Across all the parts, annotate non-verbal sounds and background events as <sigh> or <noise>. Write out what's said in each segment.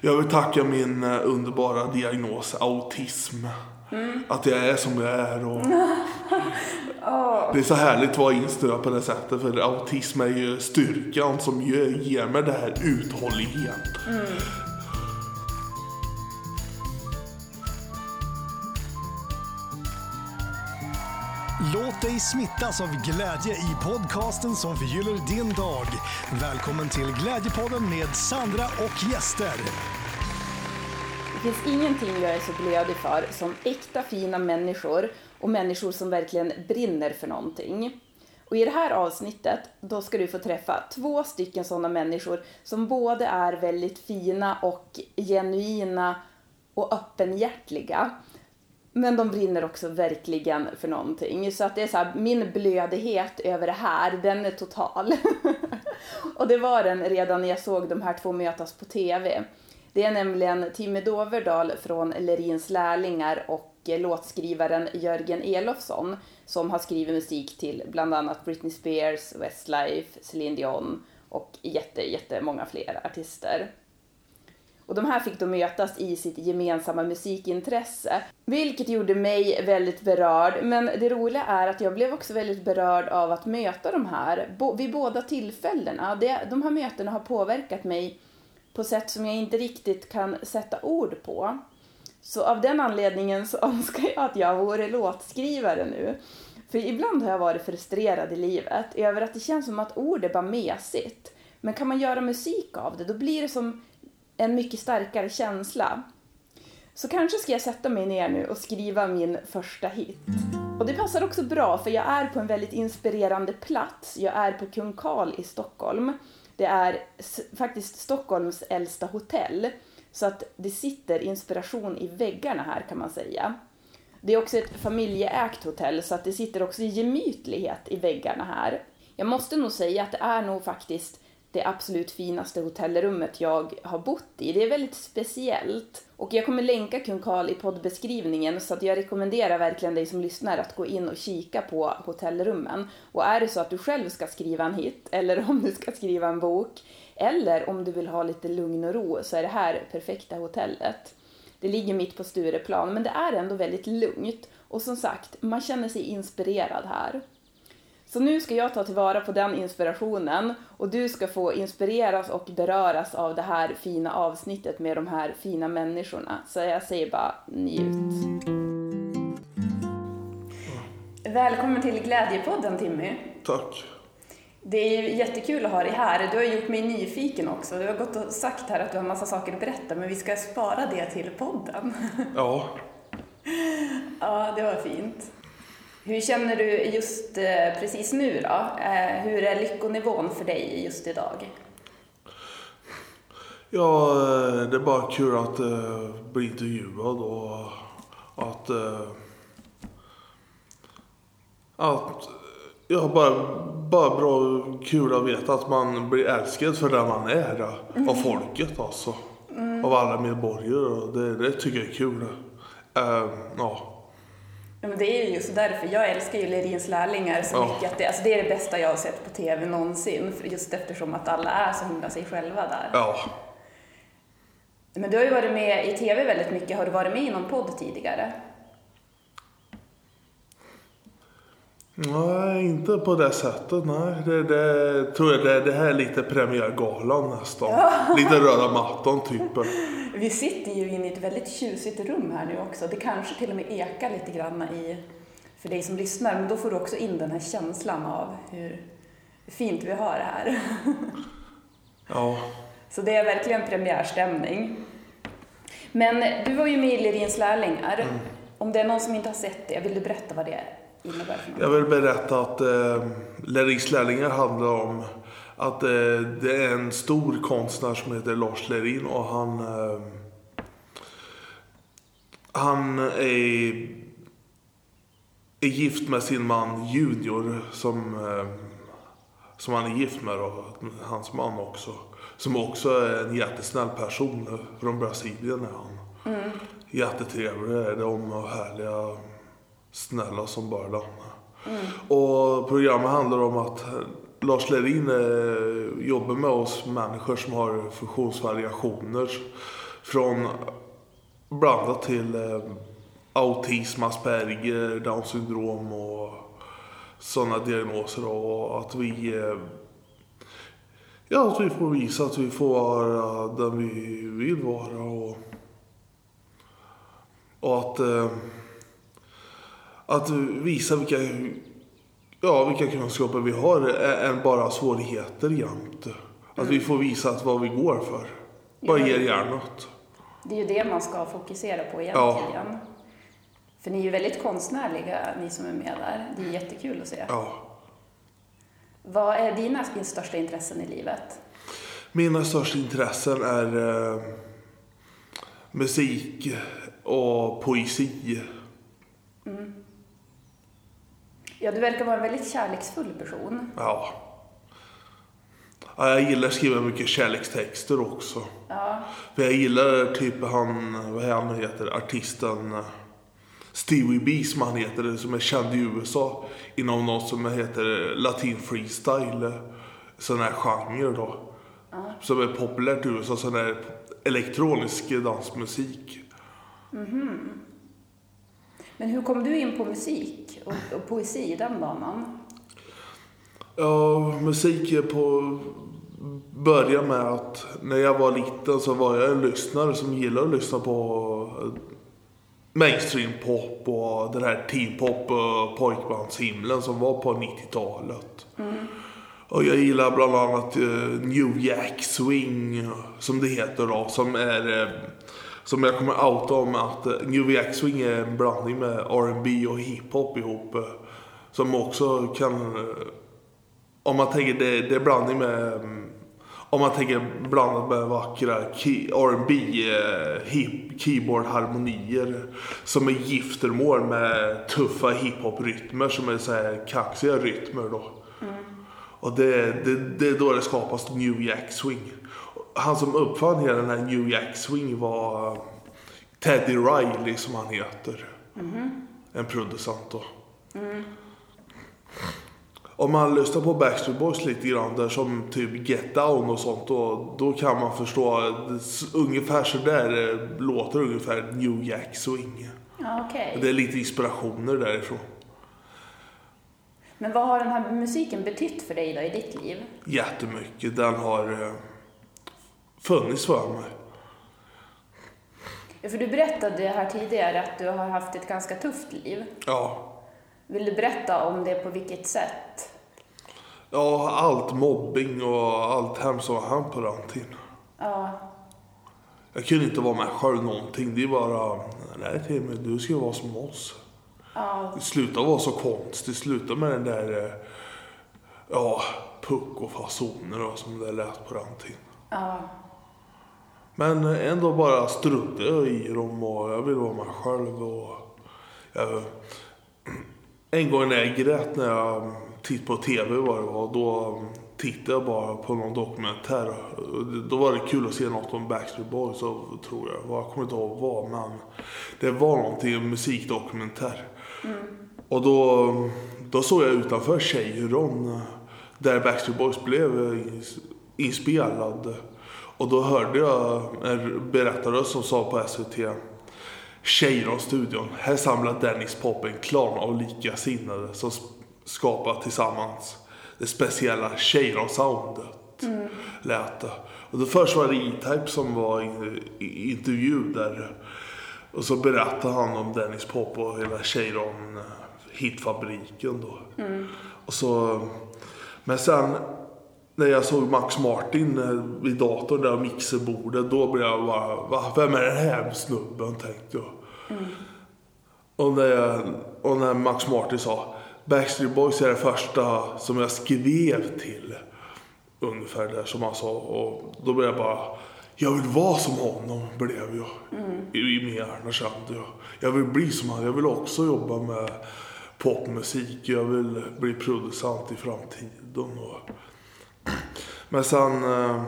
Jag vill tacka min eh, underbara diagnos autism. Att jag är som jag är. Och <laughs> Det är så härligt att vara instörd på det sättet. För autism är ju styrkan som ger, mig det här uthållighet. Låt dig smittas av glädje i podcasten som förgyller din dag. Välkommen till Glädjepodden med Sandra och gäster. Det finns ingenting jag är så blödig för som äkta fina människor och människor som verkligen brinner för någonting. Och i det här avsnittet, då ska du få träffa två stycken sådana människor som både är väldigt fina och genuina och öppenhjärtliga. Men de brinner också verkligen för någonting. Så att det är så här, min blödighet över det här, den är total. <laughs> och det var den redan när jag såg de här två mötas på TV. Det är nämligen Timmy Doverdal från Lerins lärlingar och låtskrivaren Jörgen Elofsson som har skrivit musik till bland annat Britney Spears, Westlife, Celine Dion och jätte, jättemånga fler artister. Och de här fick då mötas i sitt gemensamma musikintresse, vilket gjorde mig väldigt berörd. Men det roliga är att jag blev också väldigt berörd av att möta de här vid båda tillfällena. Det, de här mötena har påverkat mig på sätt som jag inte riktigt kan sätta ord på. Så av den anledningen så <laughs> önskar jag att jag vore låtskrivare nu. För ibland har jag varit frustrerad i livet över att det känns som att ord är bara mesigt. Men kan man göra musik av det, då blir det som en mycket starkare känsla. Så kanske ska jag sätta mig ner nu och skriva min första hit. Och det passar också bra för jag är på en väldigt inspirerande plats. Jag är på Kung Karl i Stockholm. Det är faktiskt Stockholms äldsta hotell. Så att det sitter inspiration i väggarna här kan man säga. Det är också ett familjeägt hotell så att det sitter också gemytlighet i väggarna här. Jag måste nog säga att det är nog faktiskt det absolut finaste hotellrummet jag har bott i. Det är väldigt speciellt. Och jag kommer länka Kung Karl i poddbeskrivningen så att jag rekommenderar verkligen dig som lyssnar att gå in och kika på hotellrummen. Och är det så att du själv ska skriva en hit eller om du ska skriva en bok eller om du vill ha lite lugn och ro så är det här perfekta hotellet. Det ligger mitt på Stureplan men det är ändå väldigt lugnt och som sagt, man känner sig inspirerad här. Så nu ska jag ta tillvara på den inspirationen och du ska få inspireras och beröras av det här fina avsnittet med de här fina människorna. Så jag säger bara njut. Välkommen till Glädjepodden Timmy. Tack. Det är ju jättekul att ha dig här. Du har gjort mig nyfiken också. Du har gått och sagt här att du har massa saker att berätta men vi ska spara det till podden. Ja. <laughs> Ja, det var fint. Hur känner du just eh, precis nu då? Eh, hur är lyckonivån för dig just idag? Ja, eh, det är bara kul att uh, bli intervjuad och att... att ja, bara, bara bra kul att veta att man blir älskad för den man är eh, av folket alltså. Av alla medborgare. Det, det tycker jag är kul. Eh, ja. Ja, men det är ju just därför. Jag älskar ju Lerins lärlingar så mycket. Att det, alltså det är det bästa jag har sett på TV någonsin. Just eftersom att alla är så himla sig själva där. ja. Men du har ju varit med i TV väldigt mycket. Har du varit med i någon podd tidigare? Nej, inte på det sättet. Nej, det, det tror jag det, det här är lite premiärgalan nästan. Lite röda mattan typ. <laughs> Vi sitter ju inne i ett väldigt tjusigt rum här nu också. Det kanske till och med ekar lite grann i, för dig som lyssnar. Men då får du också in den här känslan av hur fint vi har det här. <laughs> Ja. Så det är verkligen premiärstämning. Men du var ju med i Lerins lärlingar. Mm. Om det är någon som inte har sett det, vill du berätta vad det innebär för något? Jag vill berätta att eh, Lerins lärlingar handlar om att eh, det är en stor konstnär som heter Lars Lerin och han eh, han är, är gift med sin man Junior som, eh, som han är gift med då, hans man också. Som också är en jättesnäll person från Brasilien är han. Jättetrevlig är de och härliga, snälla som bara den. Och programmet handlar om att Lars Lerin eh, jobbar med oss människor som har funktionsvariationer. från blandat till eh, autism, Asperger, Down syndrom och sådana diagnoser. Och att vi, eh, ja, att vi får visa att vi får vara den vi vill vara. Och, och att, att visa vilka, ja, vilka kunskaper vi har än bara svårigheter jämt. Att vi får visa att vad vi går för. Bara Ja. ger järnet. Det är ju det man ska fokusera på egentligen. För ni är ju väldigt konstnärliga, ni som är med där. Det är jättekul att se. Ja. Vad är dina största intressen i livet? Mina största intressen är eh, musik och poesi. Ja, du verkar vara en väldigt kärleksfull person. Ja. ja. Jag gillar att skriva mycket kärlekstexter också. Ja, För jag gillar typ han, vad är han heter, artisten eh, Stevie B som han heter, som är känd i USA inom något som heter latin freestyle. Sån här genre då. Som är populärt i USA, sån här elektronisk dansmusik. Men hur kom du in på musik och, och poesi, den banan? Ja, musik på börja med att när jag var liten så var jag en lyssnare som gillade att lyssna på eh, mainstream pop och den här teen pop pojkbandshimlen som var på 90-talet. Och jag gillar bland annat eh, New Jack Swing som det heter då som är eh, som jag kommer outa om att eh, New Jack Swing är en blandning med R&B och hiphop ihop. eh, Som också kan eh, om man tänker det, det är blandning med mm, om man tänker blandat med vackra key, R&B hip, keyboardharmonier som är giftermål med tuffa hiphop-rytmer som är så här kaxiga rytmer då. Och det, det, det är då det skapas New Jack Swing. Han som uppfann hela den här New Jack Swing var eh, Teddy Riley som han heter. En producent då. Om man lyssnar på Backstreet Boys lite grann där som typ Get Down och sånt då, då kan man förstå ungefär så där eh, låter ungefär New Jack Swing. Okej. Det är lite inspirationer därifrån. Men vad har den här musiken betytt för dig då i ditt liv? Jättemycket. Den har eh, funnits för mig. Ja, för du berättade här tidigare att du har haft ett ganska tufft liv. Ja. Vill du berätta om det på vilket sätt? Ja, allt mobbing och allt hemskt som hänt på den tiden. Ja, Jag kunde inte vara med själv någonting. Det är bara, nej Timmy, du ska vara som oss. ja, Sluta vara så konstig. Sluta med den där, eh, ja, puck och fasoner och som det lät på den tiden. ja, Men ändå bara struntade jag i dem och jag vill vara mig själv. Och jag, en gång när jag grät när jag tittade på TV var det var, då tittade jag bara på någon dokumentär. Då var det kul att se något om Backstreet Boys, så tror jag. Jag kommer inte ihåg vad, men det var någonting, en musikdokumentär. Och då, då såg jag utanför Tjejhuron, där Backstreet Boys blev ins- inspelad. Och då hörde jag en berättare som sa på SVT Tjejron-studion. Här samlar Dennis Pop en klan av likasinnade som skapar tillsammans det speciella Tjejron-soundet. Lät det. Och då först var det E-Type som var i, i intervju där. Och så berättade han om Dennis Pop och hela Tjejron eh, hitfabriken då. Och så, men sen när jag såg Max Martin eh, vid datorn där mixerbordet, då blev jag bara, Va, vem är den här snubben tänkte jag. Och, när jag. och när Max Martin sa, Backstreet Boys är det första som jag skrev till. Ungefär där som han sa. Och då blev jag bara, jag vill vara som honom, blev jag. I, I min hjärna kände jag. Jag vill bli som han, jag vill också jobba med popmusik. Jag vill bli producent i framtiden. Och... Men sen... Eh...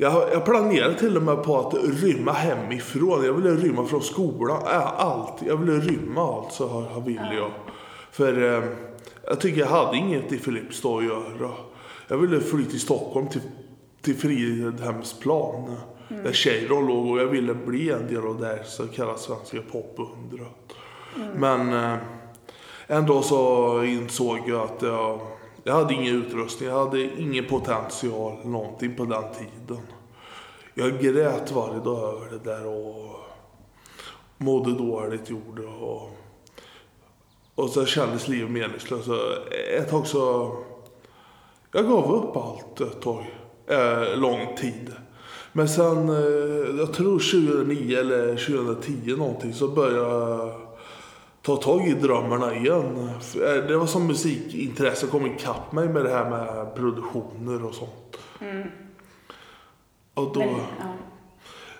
Jag, jag planerade till och med på att rymma hemifrån. Jag ville rymma från skolan. Äh, allt. Jag ville rymma allt så här, ville jag. För eh, jag tycker jag hade inget i Filipstad att göra. Jag ville fly till Stockholm till till Fridhemsplan. Där Cheiron låg och jag ville bli en del av det så kallade svenska popundret. Men eh, ändå så insåg jag att jag, jag hade ingen utrustning, jag hade ingen potential, någonting på den tiden. Jag grät varje dag över det där och mådde dåligt gjorde och, och så kändes livet meningslöst. Ett tag så, jag gav upp allt ett tag, eh, lång tid. Men sen, eh, jag tror 2009 eller 2010 någonting, så började jag ta tag i drömmarna igen. Eh, Det var som musikintresse kom ikapp mig med det här med produktioner och sånt. Och då, Men, ja.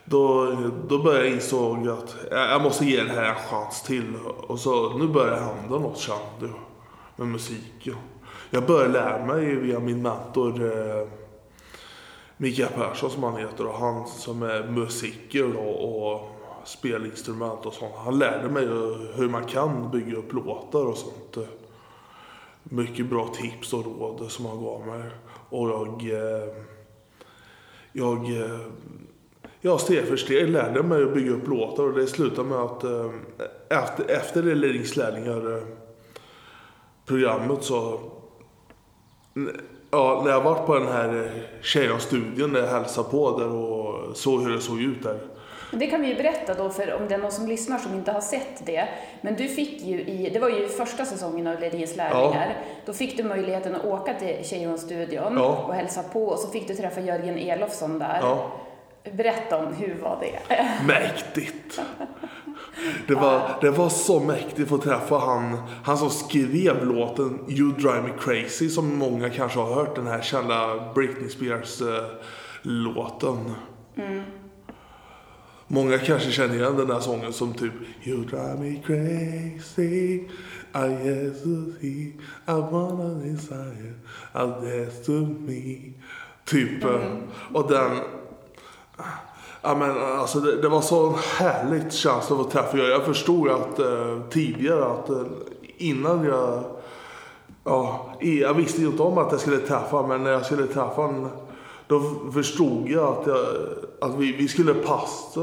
då, då började jag insåg att jag måste ge det här en chans till. Och så nu börjar det hända något kände jag med musiken. Jag började lära mig via min mentor eh, Mikael Persson som han heter och han som är musiker och, och spelinstrument och sånt. Han lärde mig hur man kan bygga upp låtar och sånt. Mycket bra tips och råd som han gav mig. Och jag, eh, jag, eh, Ja, steg för steg lärde mig att bygga upp låtar och det slutade med att eh, efter, efter det eh, programmet så Ja, när jag var på den här Cheiron-studien där jag hälsade på där och såg hur det såg ut där. Det kan vi ju berätta då för om det är någon som lyssnar som inte har sett det. Men du fick ju i, det var ju första säsongen av Ledins lärlingar. Då fick du möjligheten att åka till Cheiron-studion Ja. och hälsa på och så fick du träffa Jörgen Elofsson där. Ja. Berätta om hur var det? <laughs> Mäktigt! Det var, det var så mäktigt att få träffa han, han som skrev låten You Drive Me Crazy som många kanske har hört den här kända Britney Spears-låten. Många kanske känner igen den här sången som typ You drive me crazy I yes to see I wanna desire I dance to me Typ. eh, Och den Ja, men alltså det, det var så härligt känsla att träffa. Jag, jag förstod att eh, tidigare att eh, innan jag... Ja, jag visste ju inte om att jag skulle träffa men när jag skulle träffa honom då förstod jag att, jag, att vi, vi skulle passa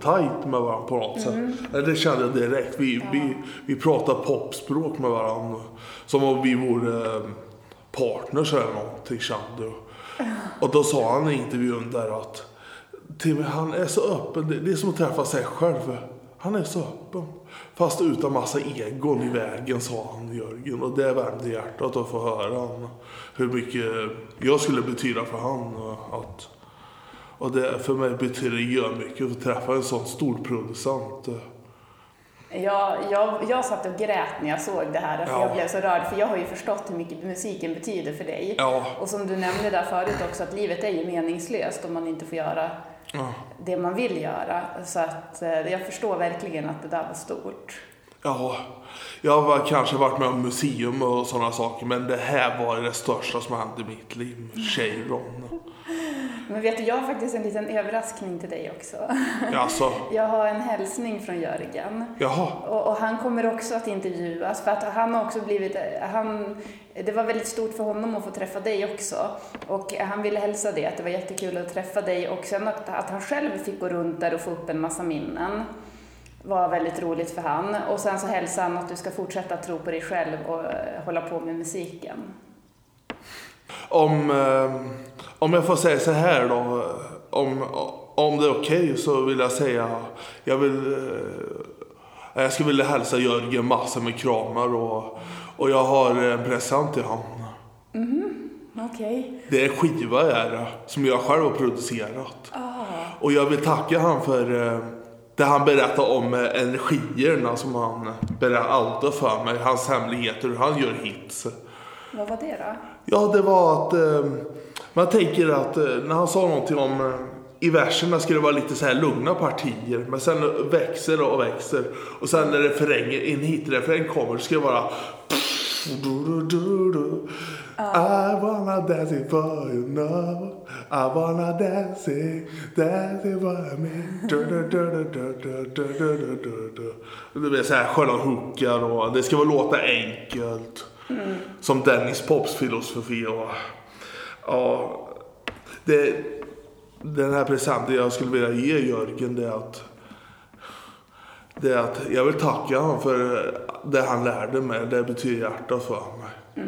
tight med varandra på något sätt. Det kände jag direkt. Vi, vi, vi pratade popspråk med varandra. Som om vi vore eh, partners eller någonting kände jag. Och då sa han i intervjun där att Timmy, han är så öppen. Det, det är som att träffa sig själv. Han är så öppen. Fast utan massa egon i vägen, sa han Jörgen. Och det värmde hjärtat att få höra han, hur mycket jag skulle betyda för han. och Att, och det för mig betyder det mycket att träffa en sån stor producent. Jag, jag, jag satt och grät när jag såg det här, för Ja. jag blev så rörd, för jag har ju förstått hur mycket musiken betyder för dig. Ja. Och som du nämnde där förut också, att livet är ju meningslöst om man inte får göra Ja. det man vill göra. Så att eh, jag förstår verkligen att det där var stort. Ja, jag har kanske varit med om museum och sådana saker. Men det här var det största som hände i mitt liv. Cheiron. Men vet du, jag har faktiskt en liten överraskning till dig också. Alltså, <laughs> Jag har en hälsning från Jörgen. jaha. Och, och han kommer också att intervjuas för att han har också blivit, han, det var väldigt stort för honom att få träffa dig också. Och han ville hälsa det, att det var jättekul att träffa dig och sen att, att han själv fick gå runt där och få upp en massa minnen var väldigt roligt för han. Och sen så hälsade han att du ska fortsätta tro på dig själv och eh, hålla på med musiken. Om, eh, om jag får säga så här då. Om, om det är okej så vill jag säga. Jag vill. Eh, jag skulle vilja hälsa Jörgen massor med kramar och, och jag har en present till honom. Okej. Det är en skiva är det, som jag själv har producerat. Och jag vill tacka han för det han berättade om eh, energierna som han berättade allt för mig. Hans hemligheter, hur han gör hits. Vad var det då? Ja, det var att eh, man tänker att eh, när han sa någonting om eh, i verserna ska det vara lite så här lugna partier, men sen växer och växer. Och sen när refrängen, en hitrefräng kommer, ska det vara du, du, du, du. I wanna dance it for you know I wanna dance it for me du, du, du, du, du, du, du, du, du, du, du. Det blir så här sköna hookar och det ska vara låta enkelt. Som Dennis Pops filosofi och ja, det, den här presenten jag skulle vilja ge Jörgen det är att det är att jag vill tacka honom för det han lärde mig. Det betyder hjärtat för mig.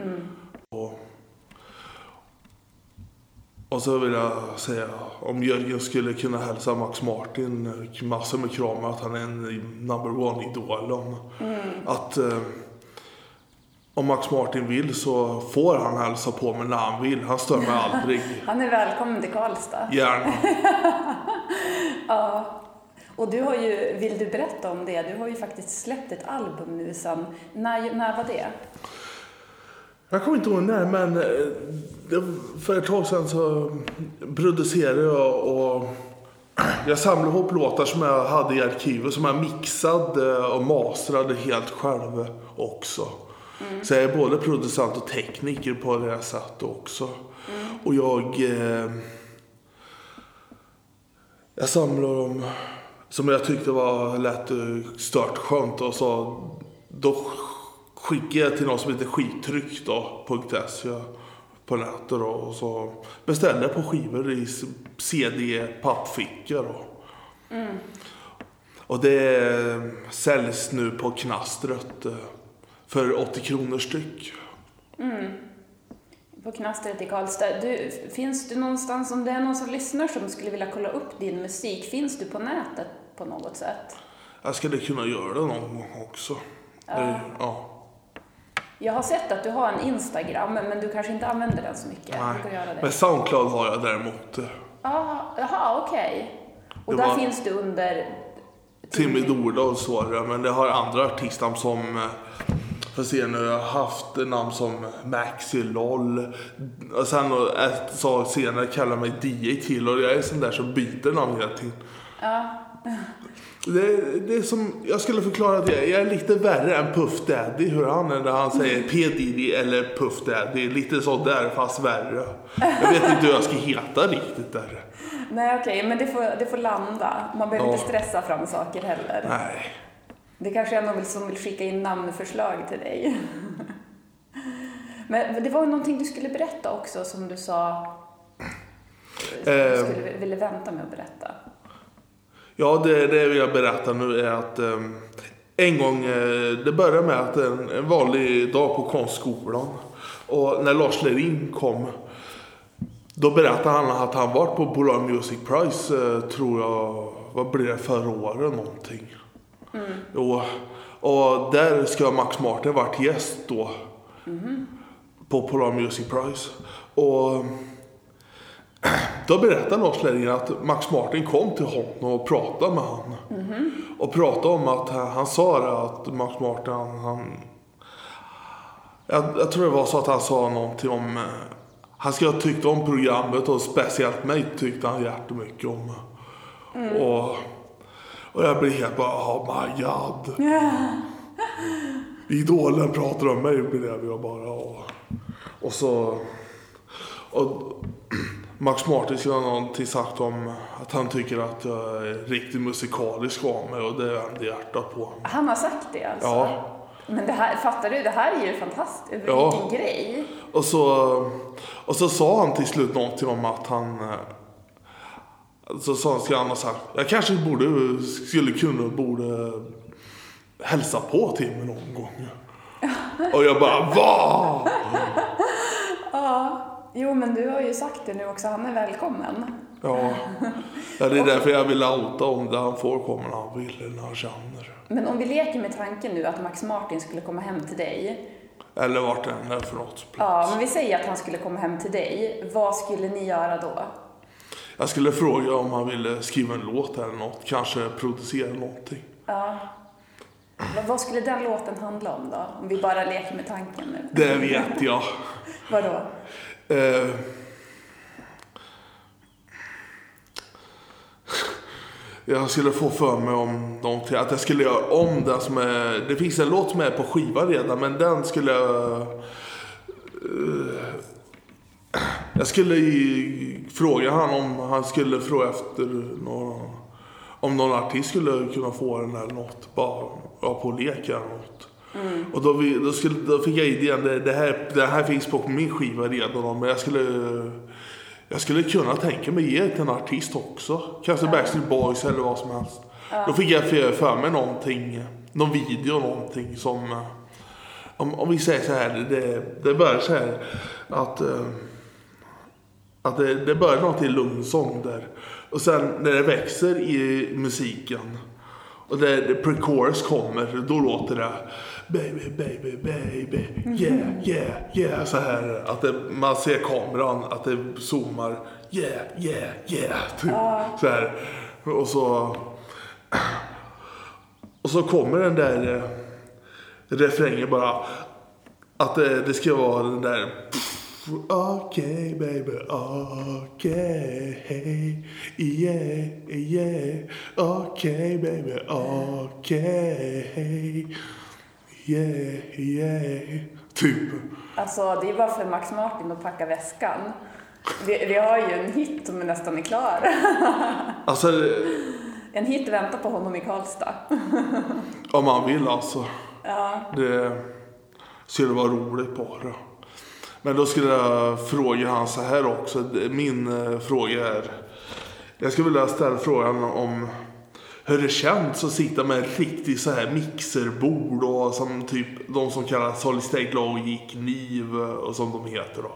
Och, och så vill jag säga om Jörgen skulle kunna hälsa Max Martin massor med kramar att han är en number one idol. Om, Att eh, om Max Martin vill så får han hälsa på mig när han vill. Han stör mig aldrig. <laughs> Han är välkommen till Karlstad. Gärna. <laughs> Och du har ju, vill du berätta om det? Du har ju faktiskt släppt ett album nu sen. När, när var det? Jag kommer inte ihåg när, men eh, för ett tag sedan så producerade jag och jag samlade ihop låtar som jag hade i arkivet som jag mixade och mastrade helt själv också. Så jag är både producent och tekniker på det här sättet också. Och jag... Eh, jag samlade dem som jag tyckte var lätt stört skönt och så då skickade jag till någon som heter skittryck då, .se på nätet då, och så beställde jag på skivor i CD pappfickor då. Och det säljs nu på Knastret eh, för 80 kronor styck. På Knastret i Karlstad. Du, finns du någonstans, om det är någon som lyssnar som skulle vilja kolla upp din musik, finns du på nätet på något sätt? Jag skulle kunna göra det någon gång också. Det- ja. Jag har sett att du har en Instagram, men du kanske inte använder den så mycket. Göra Men. Soundcloud har jag däremot. Ah, Jaha, okej. Och Det där finns du under... Timmy är det, men det har andra artistnamn som eh, Får se nu, jag har haft namn som Maxi LOL. Och sen ett sak senare kallar mig DJ till och jag är sån där som byter namn hela tiden. Det, det är som, jag skulle förklara att jag, jag är lite värre än Puff Daddy. Hur han är när han säger P Diddy eller Puff Daddy. Lite så där fast värre. Jag vet inte hur jag ska heta riktigt där. Nej, okej, men det får, det får landa. Man behöver Ja. inte stressa fram saker heller. Nej. Det kanske är någon som vill skicka in namnförslag till dig. Men det var någonting du skulle berätta också som du sa som du Eh. skulle, ville vänta med att berätta. Ja, det, det jag vill berätta nu är att eh, en gång, eh, det började med att en, en vanlig dag på konstskolan och när Lars Lerin kom då berättade han att han varit på Polar Music Prize, eh, tror jag, vad blev det förra året någonting. Jo, och där ska Max Martin varit gäst då. På Polar Music Prize. Och då berättade Lars Lerin att Max Martin kom till honom och pratade med honom. Och pratade om att han, sa att Max Martin, han, jag, jag tror det var så att han sa någonting om eh, han ska ha tyckt om programmet och speciellt mig tyckte han jättemycket om. Och, och jag blev helt bara, oh my god. <laughs> Idolen pratar om mig blev jag bara. Och, och så... Och Max Martin skulle ha någonting sagt om att han tycker att jag är riktigt musikalisk av mig och det vände hjärtat på. Han har sagt det alltså? Ja. Men det här, fattar du? Det här är ju fantastiskt. Ja. Vilken grej. Och så, och så sa han till slut någonting om att han... eh, Så sa han, ska han ha sagt, jag kanske borde, skulle kunna, borde hälsa på Timmy någon gång. <laughs> Och jag bara, va? Jo, men du har ju sagt det nu också. Han är välkommen. Ja. ja, det är därför jag vill outa om det. Han får komma när han vill, eller när han känner. Men om vi leker med tanken nu att Max Martin skulle komma hem till dig. Eller vart än är för något Ja, plats. men vi säger att han skulle komma hem till dig. Vad skulle ni göra då? Jag skulle fråga om han ville skriva en låt eller något. Kanske producera någonting. Ja. Vad- Vad skulle den låten handla om då? Om vi bara leker med tanken nu. Det vet jag. Vadå? Eh, jag skulle få för mig om någonting, att jag skulle göra om det som är... Det finns en låt som är på skiva redan, men den skulle jag... eh, jag skulle i- fråga han om han skulle fråga efter någon, om någon artist skulle kunna få den eller något. Bara ja, på lek eller något. Och då, vi, då, skulle, då fick jag idén, det, det, här, det här finns på min skiva redan men jag skulle jag skulle kunna tänka mig ge till en artist också. Kanske Backstreet Boys eller vad som helst. Då fick jag för mig någonting, någon video någonting som, om, om vi säger så här, det, det börjar så här att, eh, att det, det börjar någonting lugn sång där. Och sen när det växer i musiken och det pre-chorus kommer, då låter det Baby, baby, baby, yeah, yeah, yeah. Så här att det, man ser kameran, att det zoomar. Yeah, yeah, yeah. Typ. Så här. Och så... Och så kommer den där eh, refrängen bara. Att det, det ska vara den där... Okej baby, okej, yeah, yeah, okej baby, okej, yeah, yeah, typ. Alltså, det är bara för Max Martin att packa väskan. Vi, vi har ju en hit som är nästan är klar. Alltså, <laughs> En hit väntar på honom i Karlstad. om man vill alltså. Ja. Det skulle vara roligt bara. Men då skulle jag fråga han så här också. Min eh, fråga är. Jag skulle vilja ställa frågan om hur det känns att sitta med en riktig så här mixerbord och som typ de som kallas Solid State Logic, Kniv och som de heter då.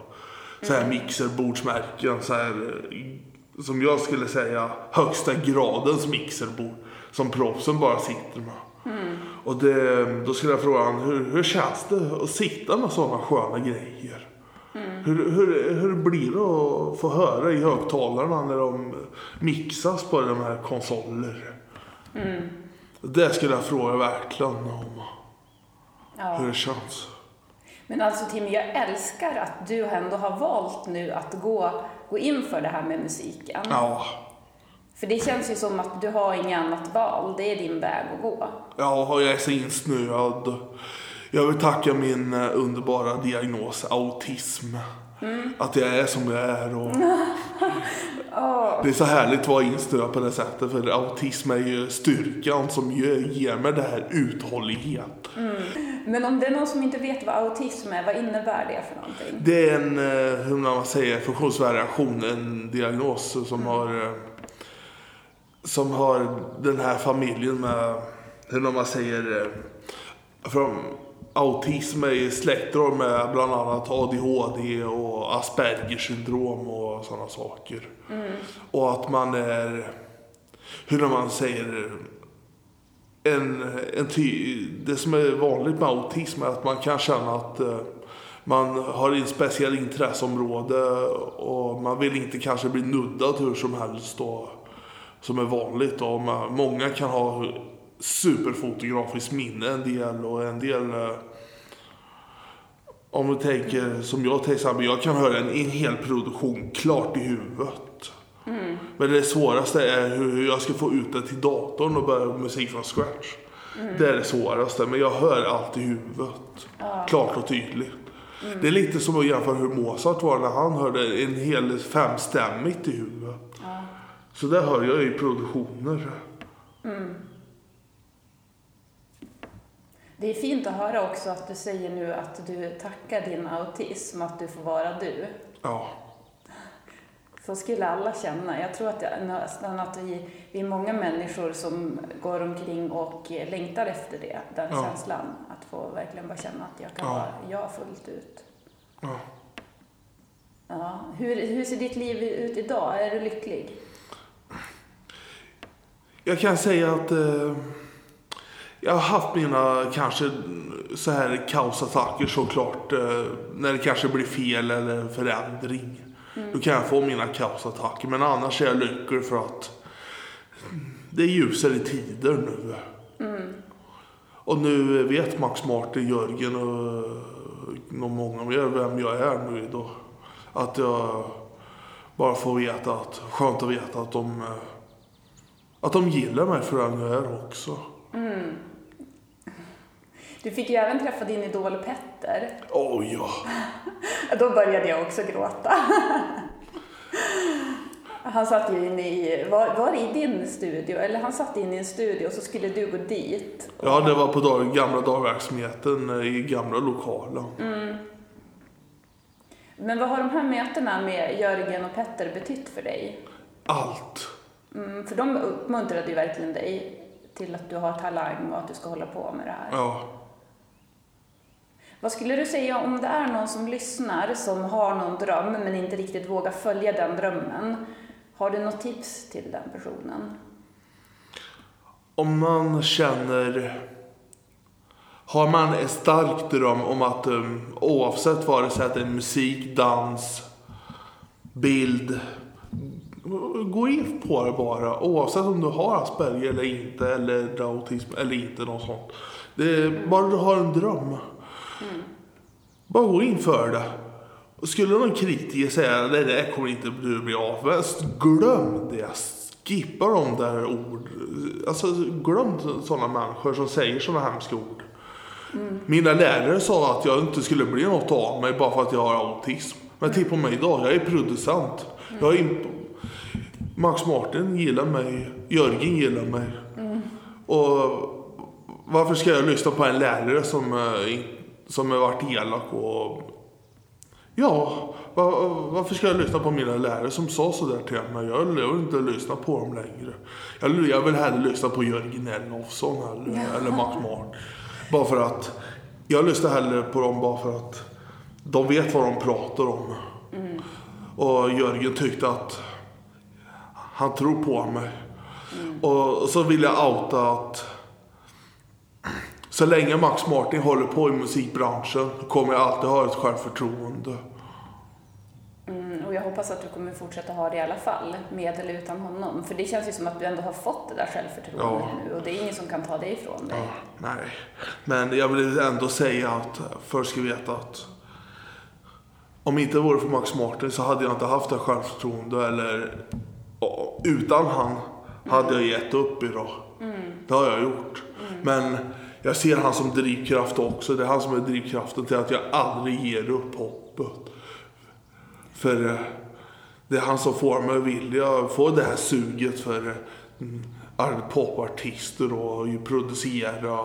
Så här mixerbordsmärken så här som jag skulle säga högsta gradens mixerbord som proffsen bara sitter med. Och det, då skulle jag fråga honom, hur, hur känns det att sitta med sådana sköna grejer? Hur, hur, hur blir det att få höra i högtalarna när de mixas på de här konsoler? Det skulle jag fråga verkligen om. Ja. Hur det känns. Men alltså Tim, jag älskar att du ändå har valt nu att gå, gå in för det här med musiken. Ja, För det känns ju som att du har inget annat val, det är din väg att gå. ja jag är så insnöad. Jag vill tacka min eh, underbara diagnos autism. Att jag är som jag är. Och <laughs> Det är så härligt att vara insnöad på det sättet. För autism är ju styrkan som ger, ger mig det här uthållighet. Men om det är någon som inte vet vad autism är, vad innebär det för någonting? Det är en, eh, hur man säger, funktionsvariation, en diagnos som har eh, som har den här familjen med, hur man säger, från autism är släktdrag med bland annat ADHD och Aspergers syndrom och sådana saker. Och att man är, hur man säger, en, en ty, det som är vanligt med autism är att man kan känna att eh, man har en speciell intresseområde och man vill inte kanske bli nuddad hur som helst då, som är vanligt. Då. Många kan ha superfotografiskt minne en del och en del eh, om du tänker som jag till exempel, jag kan höra en, en hel produktion klart i huvudet. Men det svåraste är hur jag ska få ut det till datorn och börja musik från scratch. Det är det svåraste, men jag hör allt i huvudet. Klart och tydligt. Det är lite som att jämföra hur Mozart var när han hörde en hel femstämmigt i huvudet. Så det hör jag i produktioner. Det är fint att höra också att du säger nu att du tackar din autism, att du får vara du. Ja. Så skulle alla känna. Jag tror att det, nästan att vi, vi är många människor som går omkring och längtar efter det, den Ja. känslan. Att få verkligen bara känna att jag kan Ja. vara jag fullt ut. ja. Ja. Hur, hur ser ditt liv ut idag? Är du lycklig? Jag kan säga att eh, jag har haft mina kanske så här kaosattacker såklart. Eh, när det kanske blir fel eller förändring. Då kan jag få mina kaosattacker. Men annars är jag lycklig för att det är ljusare tider nu. Och nu vet Max Martin, Jörgen och, och många mer vem jag är nu idag. Att jag bara får veta att, skönt att veta att de eh, att de gillar mig för den jag är också. Du fick ju även träffa din idol Petter. Åh ja. <laughs> Då började jag också gråta. <laughs> Han satt ju inne i, var, var i din studio? Eller han satt inne i en studio och så skulle du gå dit. Ja, det var på dag, gamla dagverksamheten eh, i gamla lokalen. Men vad har de här mötena med Jörgen och Petter betytt för dig? Allt. Mm, för de uppmuntrade ju verkligen dig till att du har talang och att du ska hålla på med det här. Ja. Vad skulle du säga om det är någon som lyssnar som har någon dröm men inte riktigt vågar följa den drömmen? Har du något tips till den personen? Om man känner... Har man en stark dröm om att um, oavsett vad det är, att det är musik, dans, bild. Gå in på det bara. Oavsett om du har Asperger eller inte. Eller autism eller inte. Något sånt. Det är, bara du har en dröm. Bara gå in för det. Och skulle någon kritiker säga att det där kommer inte du bli av med. Alltså, glöm det. Skippa de där ord. Alltså glöm sådana människor som säger sådana hemska ord. Mina lärare sa att jag inte skulle bli något av mig bara för att jag har autism. Men titta på mig idag, jag är producent. Jag är imp- Max Martin gillar mig, Jörgen gillar mig. Och varför ska jag lyssna på en lärare som, eh, inte som har varit elak och... Ja, va- varför ska jag lyssna på mina lärare som sa sådär till mig? Jag vill, inte lyssna på dem längre. Jag, jag vill hellre lyssna på Jörgen Elofsson eller, eller Max Martin. Bara för att... Jag lyssnar hellre på dem bara för att de vet vad de pratar om. Och Jörgen tyckte att han tror på mig. Och så vill jag outa att så länge Max Martin håller på i musikbranschen kommer jag alltid ha ett självförtroende. Mm, och jag hoppas att du kommer fortsätta ha det i alla fall, med eller utan honom. För det känns ju som att du ändå har fått det där självförtroendet Ja. nu och det är ingen som kan ta det ifrån dig. Nej, men jag vill ändå säga att först ska veta att om inte det vore för Max Martin så hade jag inte haft det självförtroende eller utan han hade jag gett upp idag. Det har jag gjort. Men jag ser han som drivkraft också. Det är han som är drivkraften till att jag aldrig ger upp hoppet. För eh, det är han som får mig att vilja få det här suget för eh, popartister och producera,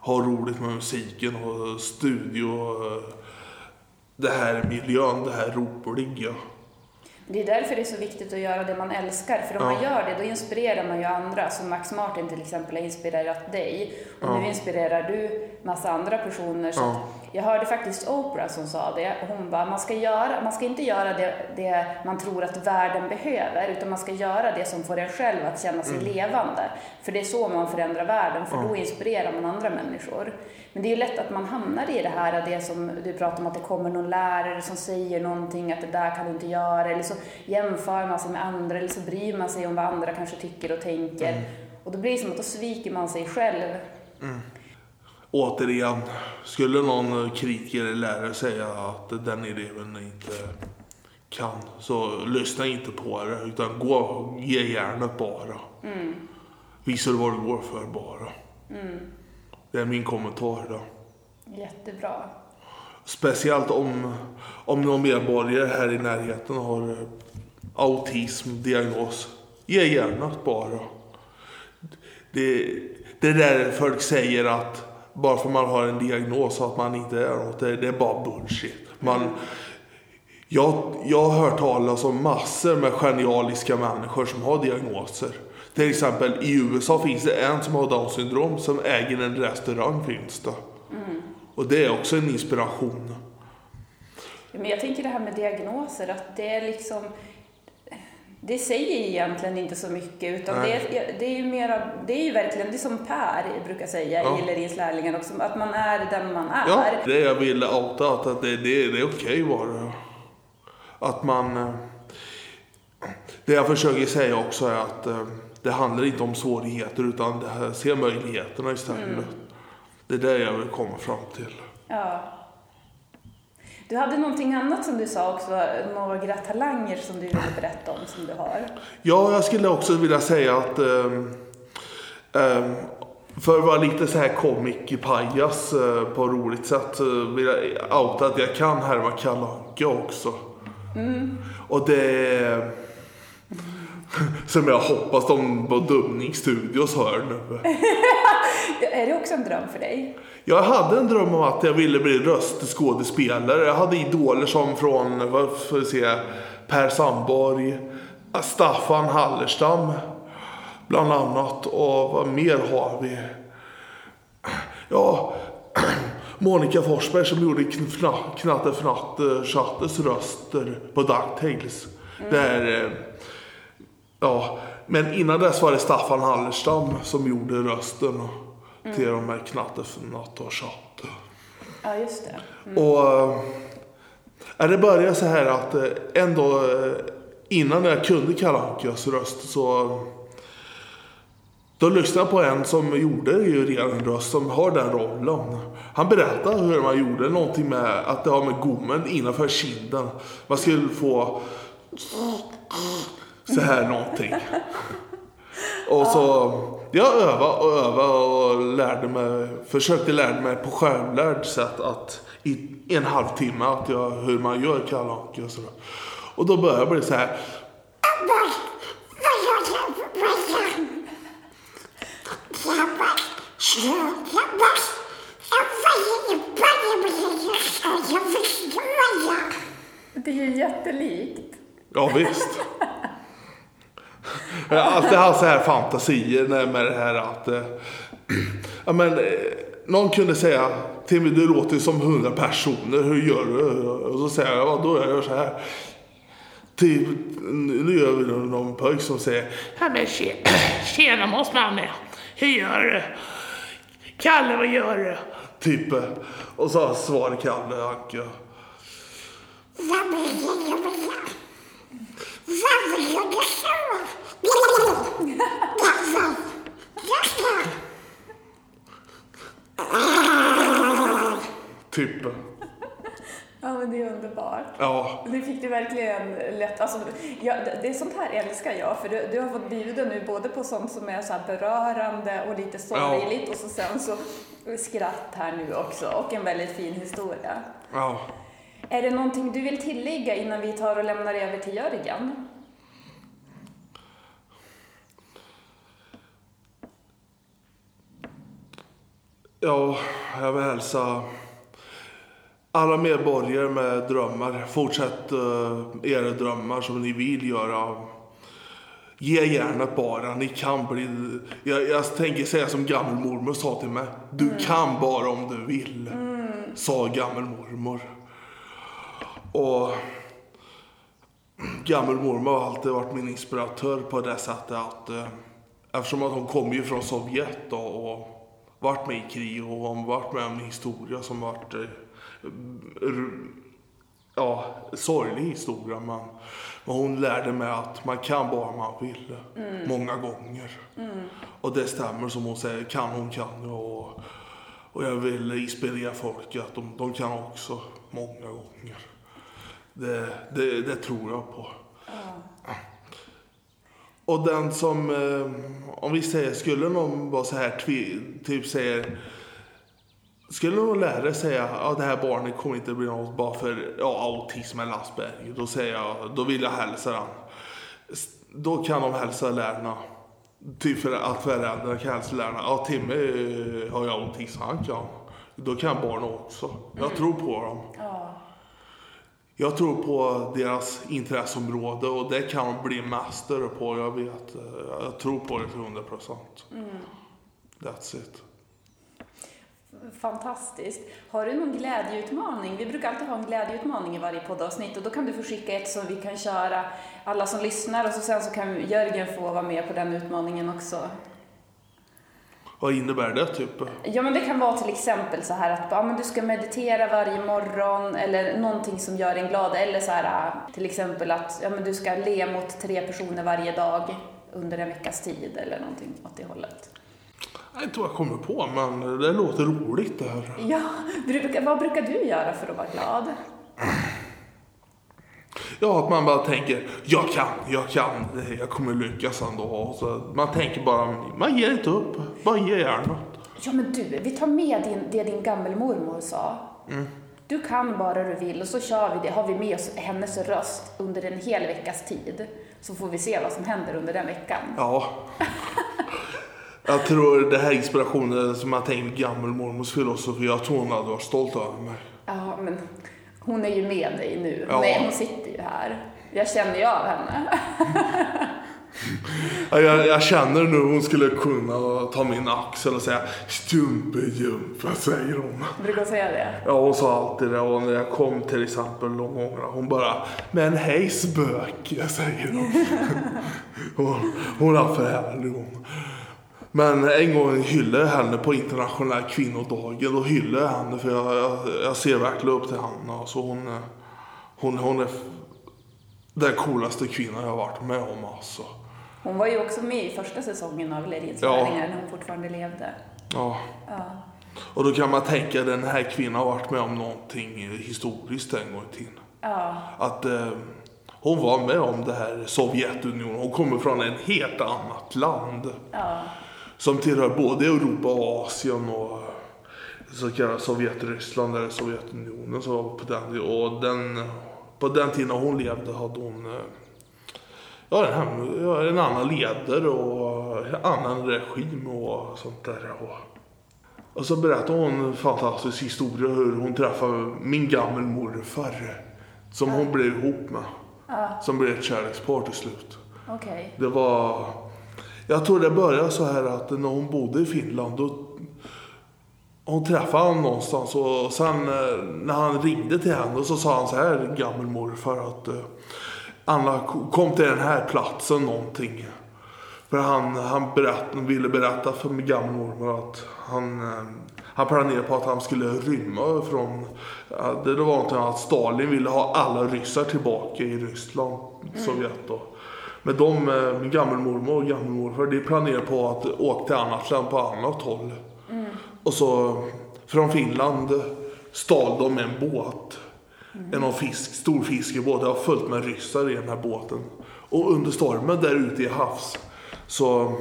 ha roligt med musiken och studio. Eh, det här miljön, det här roliga. Det är därför det är så viktigt att göra det man älskar. För om man Ja. gör det, då inspirerar man ju andra. Som Max Martin till exempel har inspirerat dig. Och nu inspirerar du massa andra personer. Så Ja. jag hörde faktiskt Oprah som sa det. Hon bara, man ska, göra, man ska inte göra det, det man tror att världen behöver. Utan man ska göra det som får en själv att känna sig levande. För det är så man förändrar världen. För då inspirerar man andra människor. Men det är ju lätt att man hamnar i det här, det som du pratar om, att det kommer någon lärare som säger någonting, att det där kan du inte göra, eller så jämför man sig med andra, eller så bryr man sig om vad andra kanske tycker och tänker. Och då blir det som att då sviker man sig själv. Återigen, skulle någon kritiker eller lärare säga att den eleven inte kan, så lyssna inte på det. Utan gå, ge järnet bara. Visa vad du går för bara. Det är min kommentar då. Jättebra. Speciellt om, om någon medborgare här i närheten har eh, autism, diagnos. Ge järnet bara. Det, det är där folk säger att bara för man har en diagnos att man inte är något, det, det är bara bullshit. Man, jag, jag har hört talas om massor med genialiska människor som har diagnoser. Till exempel i USA finns det en som har Downs syndrom som äger en restaurang finns det. Och det är också en inspiration. Men jag tänker det här med diagnoser, att det är liksom... Det säger egentligen inte så mycket, utan det är, det är ju mera, det är ju verkligen, det är som Per brukar säga Ja. i Lerins lärlingar också, att man är den man är. Ja, det jag ville outa att att det, det, det är okej bara. Att man... eh, Det jag försöker säga också är att eh, det handlar inte om svårigheter utan det här, se möjligheterna istället. Det är det jag vill komma fram till. Ja. Du hade någonting annat som du sa också, några talanger som du ville berätta om som du har. Ja, jag skulle också vilja säga att ehm, ehm, för att vara lite så här comic-pajas eh, på ett roligt sätt så vill jag outa att jag kan härma Kalle också. Och det som jag hoppas de på Dumning Studios hör nu. <laughs> Är det också en dröm för dig? Jag hade en dröm om att jag ville bli röstskådespelare. Jag hade idoler som från, vad får se, Per Sandborg, Staffan Hallerstam bland annat. Och vad mer har vi? Ja, <clears throat> Monica Forsberg som gjorde kna- Knatte Fnatte Chattes röster på DuckTales. Där, eh, ja, men innan dess var det Staffan Hallerstam som gjorde rösten till de här Knatte och Chatte. Ja, just det. Och äh, det började så här att eh, ändå eh, innan jag kunde Kalle Ankas röst så då lyssnade jag på en som gjorde ju redan en röst som har den rollen. Han berättade hur man gjorde någonting med att det har med gommen innanför kinden. Man skulle få så här någonting. Och så jag övade och övade och lärde mig, försökte lära mig på självlärd sätt att i en halvtimme att jag, hur man gör Kalle och sådär. Och då började det bli så här. Det är ju jättelikt. Ja visst. Jag har alltid haft så här fantasier med det här att... Eh, ja, men, eh, någon kunde säga till mig, du låter ju som hundra personer, hur gör du? Och så säger jag, ja då gör jag så här. Typ, nu gör vi någon pojk som säger, Ja men <clears throat> tjena, tjena mossmannen. Hur gör du? Kalle, vad gör du? typ. Eh, och så svarar Kalle Anka. Typ. Ja, men det är underbart. Ja. Det fick du verkligen lätt. Alltså, ja, det- det är sånt här älskar jag, för du, du har fått bjuda nu både på sånt som är så berörande och lite sorgligt och så sen så skratt här nu också och en väldigt fin historia. Ja. Är det någonting du vill tillägga innan vi tar och lämnar över till Jörgen? Ja, jag vill hälsa alla medborgare med drömmar. Fortsätt uh, era drömmar som ni vill göra. Ge järnet bara. Ni kan bli... Jag, jag tänker säga som gammelmormor sa till mig. Du kan bara om du vill. Sa gammelmormor. Och gammelmormor har alltid varit min inspiratör på det sättet att eh, eftersom att hon kommer ju från Sovjet då, och varit med i krig och varit med om en historia som varit eh, ja, sorglig historia men, men hon lärde mig att man kan bara man vill många gånger. Och det stämmer som hon säger, kan hon kan. Och, och jag vill inspirera folk att de, de kan också många gånger. Det, det, det tror jag på. Och den som, eh, om vi säger, skulle någon vara så här, typ säger, skulle någon lärare säga att det här barnet kommer inte bli något bara för ja, autism eller Asperger, då säger jag, då vill jag hälsa den. Då kan de hälsa lärarna, typ för att föräldrarna kan hälsa lärarna, ja Timme eh, har ju autism, han kan. Då kan barnen också. Jag tror på dem. Jag tror på deras intresseområde och det kan de bli mästare på. Jag vet. Jag tror på det till 100 procent. That's it. Fantastiskt. Har du någon glädjeutmaning? Vi brukar alltid ha en glädjeutmaning i varje poddavsnitt och då kan du få skicka ett som vi kan köra alla som lyssnar och så sen så kan Jörgen få vara med på den utmaningen också. Vad innebär det typ? Ja, men det kan vara till exempel så här att ja, men du ska meditera varje morgon eller någonting som gör en glad. Eller så här till exempel att ja, men du ska le mot tre personer varje dag under en veckas tid eller någonting åt det hållet. Jag vet inte vad jag kommer på men det låter roligt det här. Ja, brukar, vad brukar du göra för att vara glad? Ja, att man bara tänker jag kan, jag kan, jag kommer lyckas ändå. Så man tänker bara, man ger inte upp. Bara ge järnet. Ja, men du, vi tar med din, det din gammelmormor sa. Du kan bara du vill och så kör vi det, har vi med oss hennes röst under en hel veckas tid. Så får vi se vad som händer under den veckan. Ja. Jag tror det här är inspirationen som jag tänkt gammelmormors filosofi. Jag tror hon hade varit stolt över mig. Ja, men hon är ju med dig nu. Ja. Nej, hon sitter ju här. Jag känner ju av henne. <laughs> Ja, Jag, jag känner nu hon skulle kunna ta min axel och säga Stumpejumpa, säger hon. Brukar hon säga det? Ja, hon sa alltid det. Och när jag kom till exempel någon gång, hon bara Men hej spöke, säger hon. <laughs> hon, hon är för härlig hon. Men en gång hyllade jag henne på internationella kvinnodagen. Då hyllade jag henne för jag, jag, jag ser verkligen upp till henne. Så hon, hon, hon är den coolaste kvinnan jag har varit med om alltså. Hon var ju också med i första säsongen av Lerins-lärlingar när hon fortfarande levde. Ja. Och då kan man tänka den här kvinnan har varit med om någonting historiskt en gång i tiden. Ja, Att eh, hon var med om det här Sovjetunionen. Hon kommer från en helt annat land. ja, Som tillhör både Europa och Asien och så kallade Sovjetryssland eller Sovjetunionen. Så på den, och den, på den tiden hon levde hade hon eh, ja, en, hem- en annan ledare och en annan regim och sånt där. Och, och så berättade hon en fantastisk historia hur hon träffade min gammelmorfar. Som hon blev ihop med. Som blev ett kärlekspar till slut. okej. Det var... Jag tror det började så här att när hon bodde i Finland då hon träffade honom någonstans och sen eh, när han ringde till henne så sa han så här, gammelmorfar, att eh, Anna kom till den här platsen någonting. För han, han berätt, ville berätta för min gammelmormor att han, eh, han planerade på att han skulle rymma från... Det var någonting att Stalin ville ha alla ryssar tillbaka i Ryssland, Sovjet då. Men de, eh, min gammelmormor och gammelmorfar, de planerade på att åka till annat land på annat håll. Och så från Finland stal de en båt. En av fisk, stor fiskebåt. Det var fullt med ryssar i den här båten. Och under stormen där ute i havs så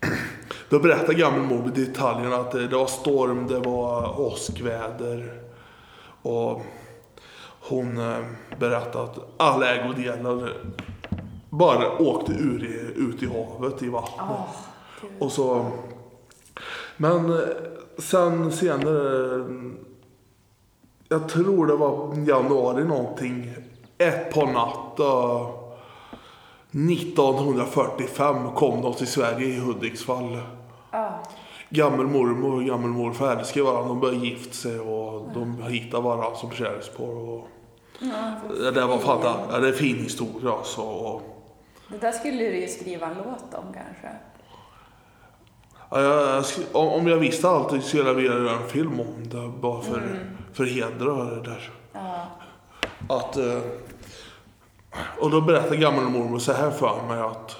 <clears throat> då berättar gammelmor i detaljerna att det, det var storm, det var åskväder. Och hon eh, berättade att alla ägodelar bara åkte ur i, ut i havet, i vattnet. och så... Men eh, sen senare, jag tror det var januari någonting, ett på natten 1945 kom de till Sverige i Hudiksvall. Gammelmormor och gammelmorfar älskade varandra. De började gifta sig och de hittade varandra som kärlekspar. Och... Det där var ja, det är en fin historia alltså. Och... Det där skulle du ju skriva en låt om kanske. Ja, jag, om jag visste allt skulle jag vilja göra en film om det. Bara för, för att hedra det där. Att, eh, och då berättade gammelmormor så här för mig att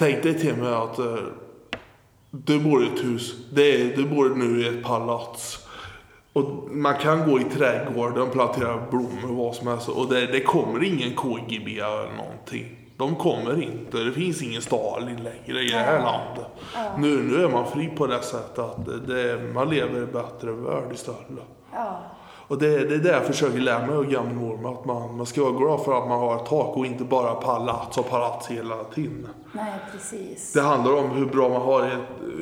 Tänk dig till mig att eh, du bor i ett hus. Det är, du bor nu i ett palats. Och man kan gå i trädgården, plantera blommor, vad som helst. Och det, det kommer ingen KGB eller någonting. De kommer inte. Det finns ingen Stalin längre i det här landet. Nu, nu är man fri på det sättet att det, man lever i en bättre värld istället. Ja, Och det, det är det jag försöker lära mig av gammelmormor. Att man, man ska vara glad för att man har ett tak och inte bara palats och palats hela tiden. nej precis. Det handlar om hur bra man har ett,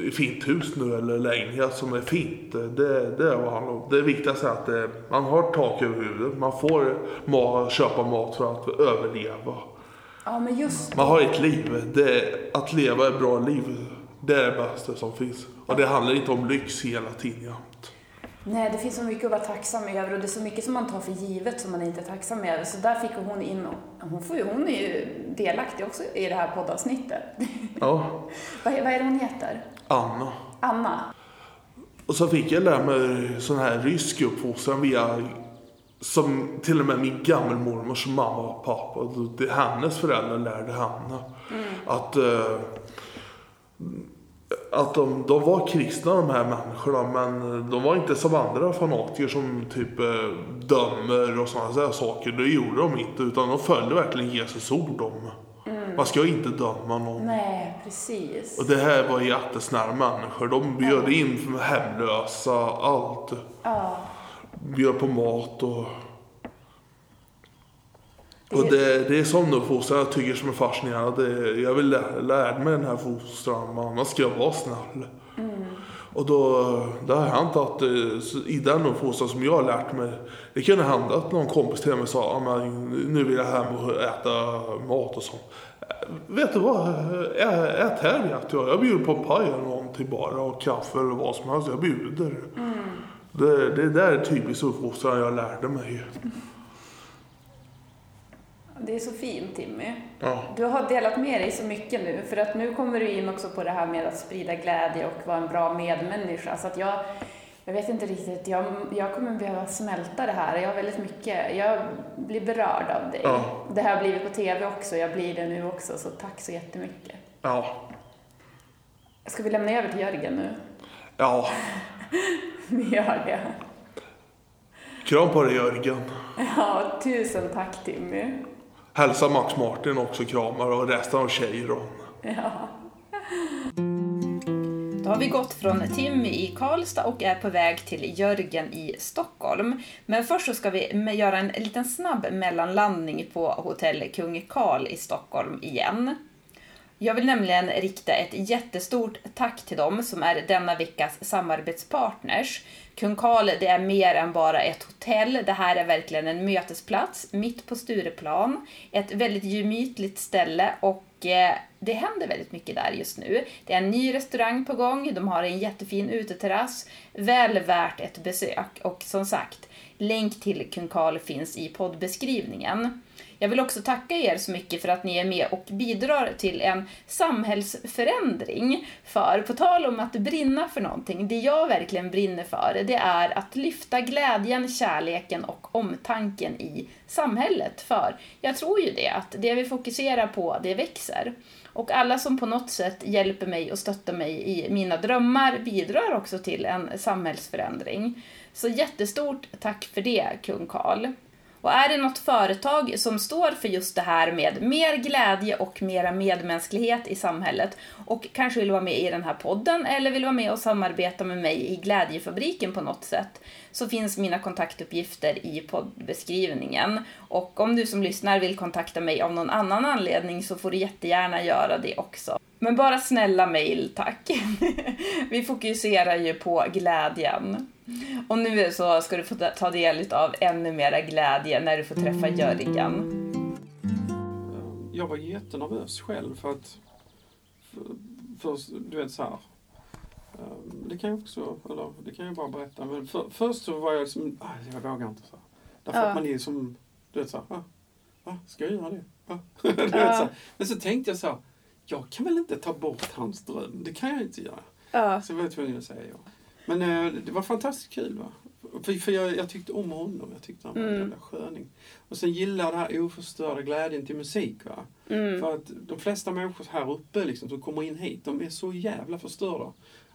ett fint hus nu eller lägenhet som är fint. Det, det är vad handlar om. Det viktigaste är att det, man har tak över huvudet. Man får mat, köpa mat för att överleva. Ja, men just Man har ett liv. Det, att leva ett bra liv, det är det bästa som finns. Och det handlar inte om lyx hela tiden jämt. Nej, det finns så mycket att vara tacksam över och det är så mycket som man tar för givet som man inte är tacksam över. Så där fick hon in, hon, får hon är ju delaktig också i det här poddavsnittet. <laughs> Ja, vad, vad är det hon heter? Anna. Anna? Och så fick jag lära mig sån här rysk uppfostran via som till och med min gammelmormors mamma och pappa, det, hennes föräldrar lärde henne. Att, eh, att de, de var kristna de här människorna men de var inte som andra fanatiker som typ eh, dömer och sådana saker. Det gjorde de inte utan de följde verkligen Jesus ord om. Man ska inte döma någon. Nej, precis. Och det här var jättesnära människor. De bjöd in hemlösa, allt. Ja. Bjöd på mat och... Och det, det är sån uppfostran jag tycker som är fascinerande. Jag vill lä- lära mig den här fostran, annars ska jag vara snäll. Och då, det har hänt att eh, i den uppfostran som jag har lärt mig, det kunde hända att någon kompis till mig sa, "Ja, men nu vill jag hem och äta mat och sånt. Eh, Vet du vad? Ä- Ät här vet jag. Jag bjuder på paj eller någonting bara och kaffe eller vad som helst. Jag bjuder. Det, det där är typiskt uppfostran jag lärde mig. Det är så fint Timmy. Ja. Du har delat med dig så mycket nu, för att nu kommer du in också på det här med att sprida glädje och vara en bra medmänniska. Så att jag, jag vet inte riktigt, jag, jag kommer behöva smälta det här. Jag har väldigt mycket, jag blir berörd av dig. Ja. Det här har blivit på TV också, jag blir det nu också, så tack så jättemycket. Ja. Ska vi lämna över till Jörgen nu? Ja. <laughs> <laughs> Vi gör det. Kram på dig Jörgen. Ja, tusen tack Timmy. Hälsa Max Martin också kramar och resten av Cheiron. Ja. Då har vi gått från Timmy i Karlstad och är på väg till Jörgen i Stockholm. Men först så ska vi göra en liten snabb mellanlandning på hotell Kung Karl i Stockholm igen. Jag vill nämligen rikta ett jättestort tack till dem som är denna veckas samarbetspartners. Kung Karl, det är mer än bara ett hotell. Det här är verkligen en mötesplats mitt på Stureplan. Ett väldigt gemytligt ställe och eh, det händer väldigt mycket där just nu. Det är en ny restaurang på gång, de har en jättefin uteterrass. Väl värt ett besök och som sagt, länk till Kung Karl finns i poddbeskrivningen. Jag vill också tacka er så mycket för att ni är med och bidrar till en samhällsförändring. För på tal om att brinna för någonting, det jag verkligen brinner för, det är att lyfta glädjen, kärleken och omtanken i samhället. För jag tror ju det, att det vi fokuserar på, det växer. Och alla som på något sätt hjälper mig och stöttar mig i mina drömmar bidrar också till en samhällsförändring. Så jättestort tack för det, kung Karl. Och är det något företag som står för just det här med mer glädje och mera medmänsklighet i samhället och kanske vill vara med i den här podden eller vill vara med och samarbeta med mig i Glädjefabriken på något sätt så finns mina kontaktuppgifter i poddbeskrivningen. Och om du som lyssnar vill kontakta mig av någon annan anledning så får du jättegärna göra det också. Men bara snälla mejl, tack. <laughs> Vi fokuserar ju på glädjen. Och nu så ska du få ta del av ännu mera glädje när du får träffa Jörgen. Jag var jättenervös själv för att, för, för, du vet så här. eh, Det kan jag också, eller det kan jag bara berätta. Men för, först så var jag liksom, jag vågar inte så här. Därför Ja. att man är som, du vet så här, ah, ah, ska jag göra det? Ah. <laughs> du vet, så här. Men så tänkte jag så här, jag kan väl inte ta bort hans dröm, det kan jag inte göra. Ja. Så var jag tvungen att säga ja. Men eh, det var fantastiskt kul. Va? För, för jag, jag tyckte om honom. Jag tyckte han var en Mm. jävla sköning. Och sen gillar jag den här oförstörda glädjen till musik. Va? Mm. För att de flesta människor här uppe liksom, som kommer in hit, de är så jävla förstörda.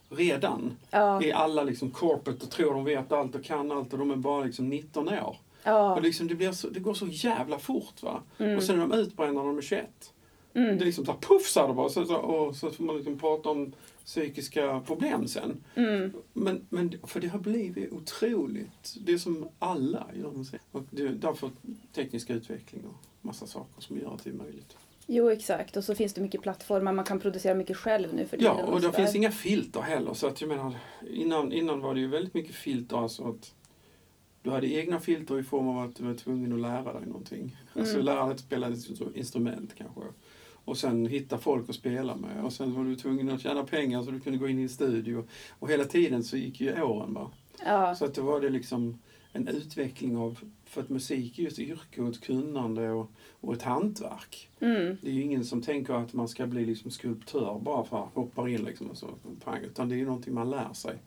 Redan. Ja. Är alla liksom corporate och tror de vet allt och kan allt och de är bara liksom 19 år. Ja. Och liksom, det, blir så, det går så jävla fort. va Mm. Och sen är de utbrända när de är 21. Mm. Det är liksom så här, puff sa det bara. Så, så, och så får man liksom prata om psykiska problem sen. Mm. Men, men för det har blivit otroligt. Det är som alla gör. Och det, därför teknisk utveckling och massa saker som gör att det är möjligt. Jo, exakt. Och så finns det mycket plattformar. Man kan producera mycket själv nu för Ja, tiden och det finns inga filter heller. Så att jag menar, innan, innan var det ju väldigt mycket filter. Alltså att du hade egna filter i form av att du var tvungen att lära dig någonting. Alltså Mm. lära dig att spela ett instrument kanske. Och sen hitta folk att spela med. Och sen var du tvungen att tjäna pengar så du kunde gå in i en studio. Och hela tiden så gick ju åren bara. Ja. Så att det var det liksom en utveckling av, för att musik är ju ett yrke och ett kunnande och, och ett hantverk. Mm. Det är ju ingen som tänker att man ska bli liksom skulptör bara för att hoppa in liksom och så, pang, utan det är ju någonting man lär sig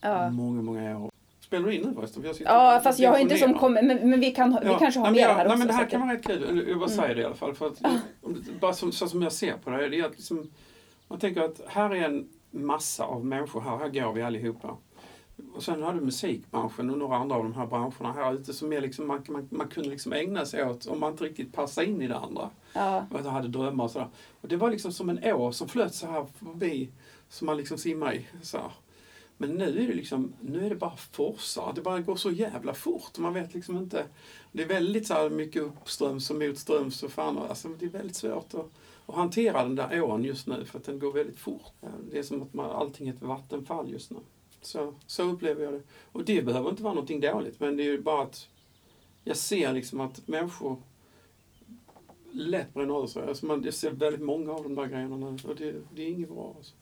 Ja. många, många år. Spelar du in nu förresten? För jag Ja, fast jag har inte som kommer, men, men vi, kan, ha- vi Ja, kanske har nej, mer här nej, också. men det här kan vara rätt kul. Jag bara säger det i alla fall. För att, det, bara så, så som jag ser på det, det är att liksom, man tänker att här är en massa av människor här, här går vi allihopa. Och sen har du musikbranschen och några andra av de här branscherna här ute som är liksom, man, man, man kunde liksom ägna sig åt om man inte riktigt passar in i det andra. Ja. Och hade drömmar och sådär. Och det var liksom som en å som flöt så här förbi, som man liksom simmar i. Så här. Men nu är det liksom, nu är det bara forsar. Det bara går så jävla fort. Man vet liksom inte. Det är väldigt så här mycket uppströms och motströms och fan. Alltså, det är väldigt svårt att, att hantera den där ån just nu för att den går väldigt fort. Det är som att man, allting är ett vattenfall just nu. Så, så upplever jag det. Och det behöver inte vara någonting dåligt men det är ju bara att jag ser liksom att människor lätt bränner ur sig. Alltså man, jag ser väldigt många av de där grejerna nu och det, det är inget bra. Alltså.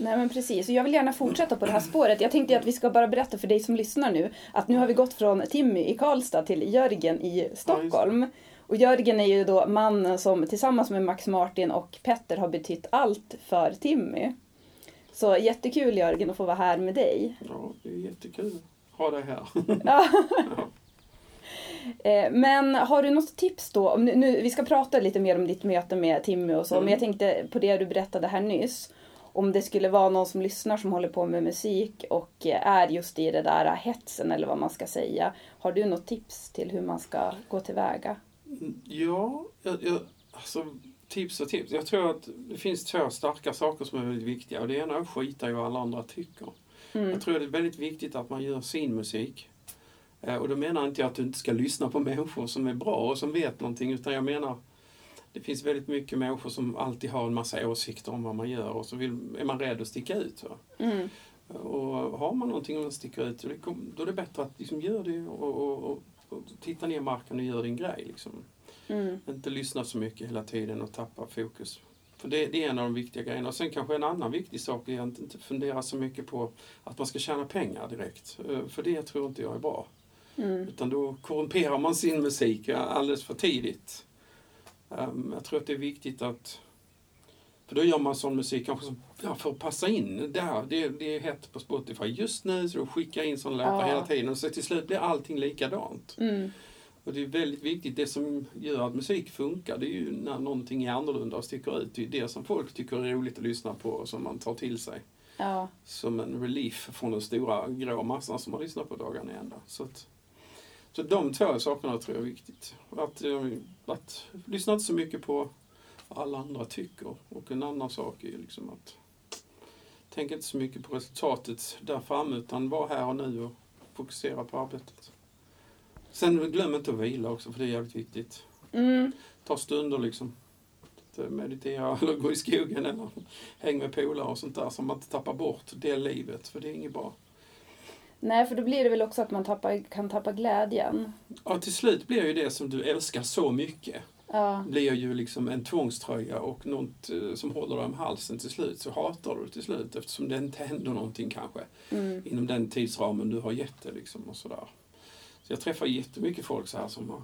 Nej men precis, och jag vill gärna fortsätta på det här spåret. Jag tänkte att vi ska bara berätta för dig som lyssnar nu att nu har vi gått från Timmy i Karlstad till Jörgen i Stockholm. Och Jörgen är ju då mannen som tillsammans med Max Martin och Petter har betytt allt för Timmy. Så jättekul Jörgen att få vara här med dig. Ja, det är jättekul att ha dig här. <laughs> <laughs> Ja. Eh, Men har du något tips då? Nu, vi ska prata lite mer om ditt möte med Timmy och så, Mm. men jag tänkte på det du berättade här nyss. Om det skulle vara någon som lyssnar som håller på med musik och är just i det där hetsen eller vad man ska säga. Har du något tips till hur man ska gå tillväga? Ja, jag, jag, alltså tips och tips. Jag tror att det finns två starka saker som är väldigt viktiga. Och det ena är att skita i vad alla andra tycker. Jag tror att det är väldigt viktigt att man gör sin musik. Eh, Och då menar inte jag att du inte ska lyssna på människor som är bra och som vet någonting. Utan jag menar, det finns väldigt mycket människor som alltid har en massa åsikter om vad man gör och så vill, är man rädd att sticka ut. Mm. Och har man någonting att sticka ut, då är det bättre att liksom göra det och, och, och, och titta ner marken och gör din grej. Liksom. Mm. Inte lyssna så mycket hela tiden och tappa fokus. För det, det är en av de viktiga grejerna. Och sen kanske en annan viktig sak är att inte fundera så mycket på att man ska tjäna pengar direkt. Eh, För det tror inte jag är bra. Mm. Utan då korrumperar man sin musik alldeles för tidigt. Ehm, Jag tror att det är viktigt att... För då gör man sån musik kanske som, ja, för att passa in. Där, det, det är hett på Spotify just nu så då skickar jag in såna låtar Ja. hela tiden. Och så till slut blir allting likadant. Mm. Och det är väldigt viktigt, det som gör att musik funkar, det är ju när någonting är annorlunda och sticker ut. Det är det som folk tycker är roligt att lyssna på och som man tar till sig. Ja. Som en relief från den stora grå massan som man lyssnar på dagarna ända. Så, att, så de två sakerna tror jag är viktigt. Att, eh, att lyssna inte så mycket på vad alla andra tycker. Och en annan sak är liksom att tänk inte så mycket på resultatet där framme utan var här och nu och fokusera på arbetet. Sen glöm inte att vila också för det är jävligt viktigt. Mm. Ta stunder liksom. Meditera <laughs> eller gå i skogen eller häng med polare och sånt där så man inte tappar bort det livet för det är inget bra. Nej, för då blir det väl också att man tappar, kan tappa glädjen. Ja, till slut blir ju det som du älskar så mycket Ja. blir ju liksom en tvångströja och något eh, som håller dig om halsen till slut så hatar du till slut eftersom det inte händer någonting kanske Mm. inom den tidsramen du har gett det liksom och sådär. Så jag träffar jättemycket folk så här som har,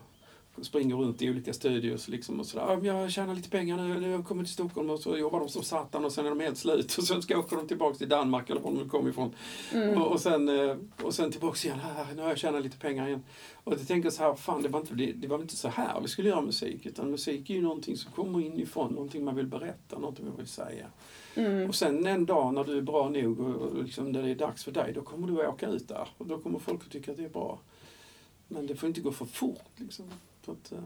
springer runt i olika studios liksom och sådär. "Ja, Jag tjänar lite pengar nu, nu har jag kommit till Stockholm och så jobbar de som satan och sen är de helt slut <laughs> och sen ska åka de tillbaka till Danmark eller var de kommer ifrån. Mm. Och, och, sen, eh, och sen tillbaka igen, "Ah, nu har jag tjänat lite pengar igen. Och jag tänker så här, fan det var, inte, det, det var inte så här vi skulle göra musik. Utan musik är ju någonting som kommer inifrån, någonting man vill berätta, någonting man vill säga. Mm. Och sen en dag när du är bra nog och, och liksom när det är dags för dig, då kommer du åka ut där. Och då kommer folk att tycka att det är bra. Men det får inte gå för fort liksom. Så att, eh,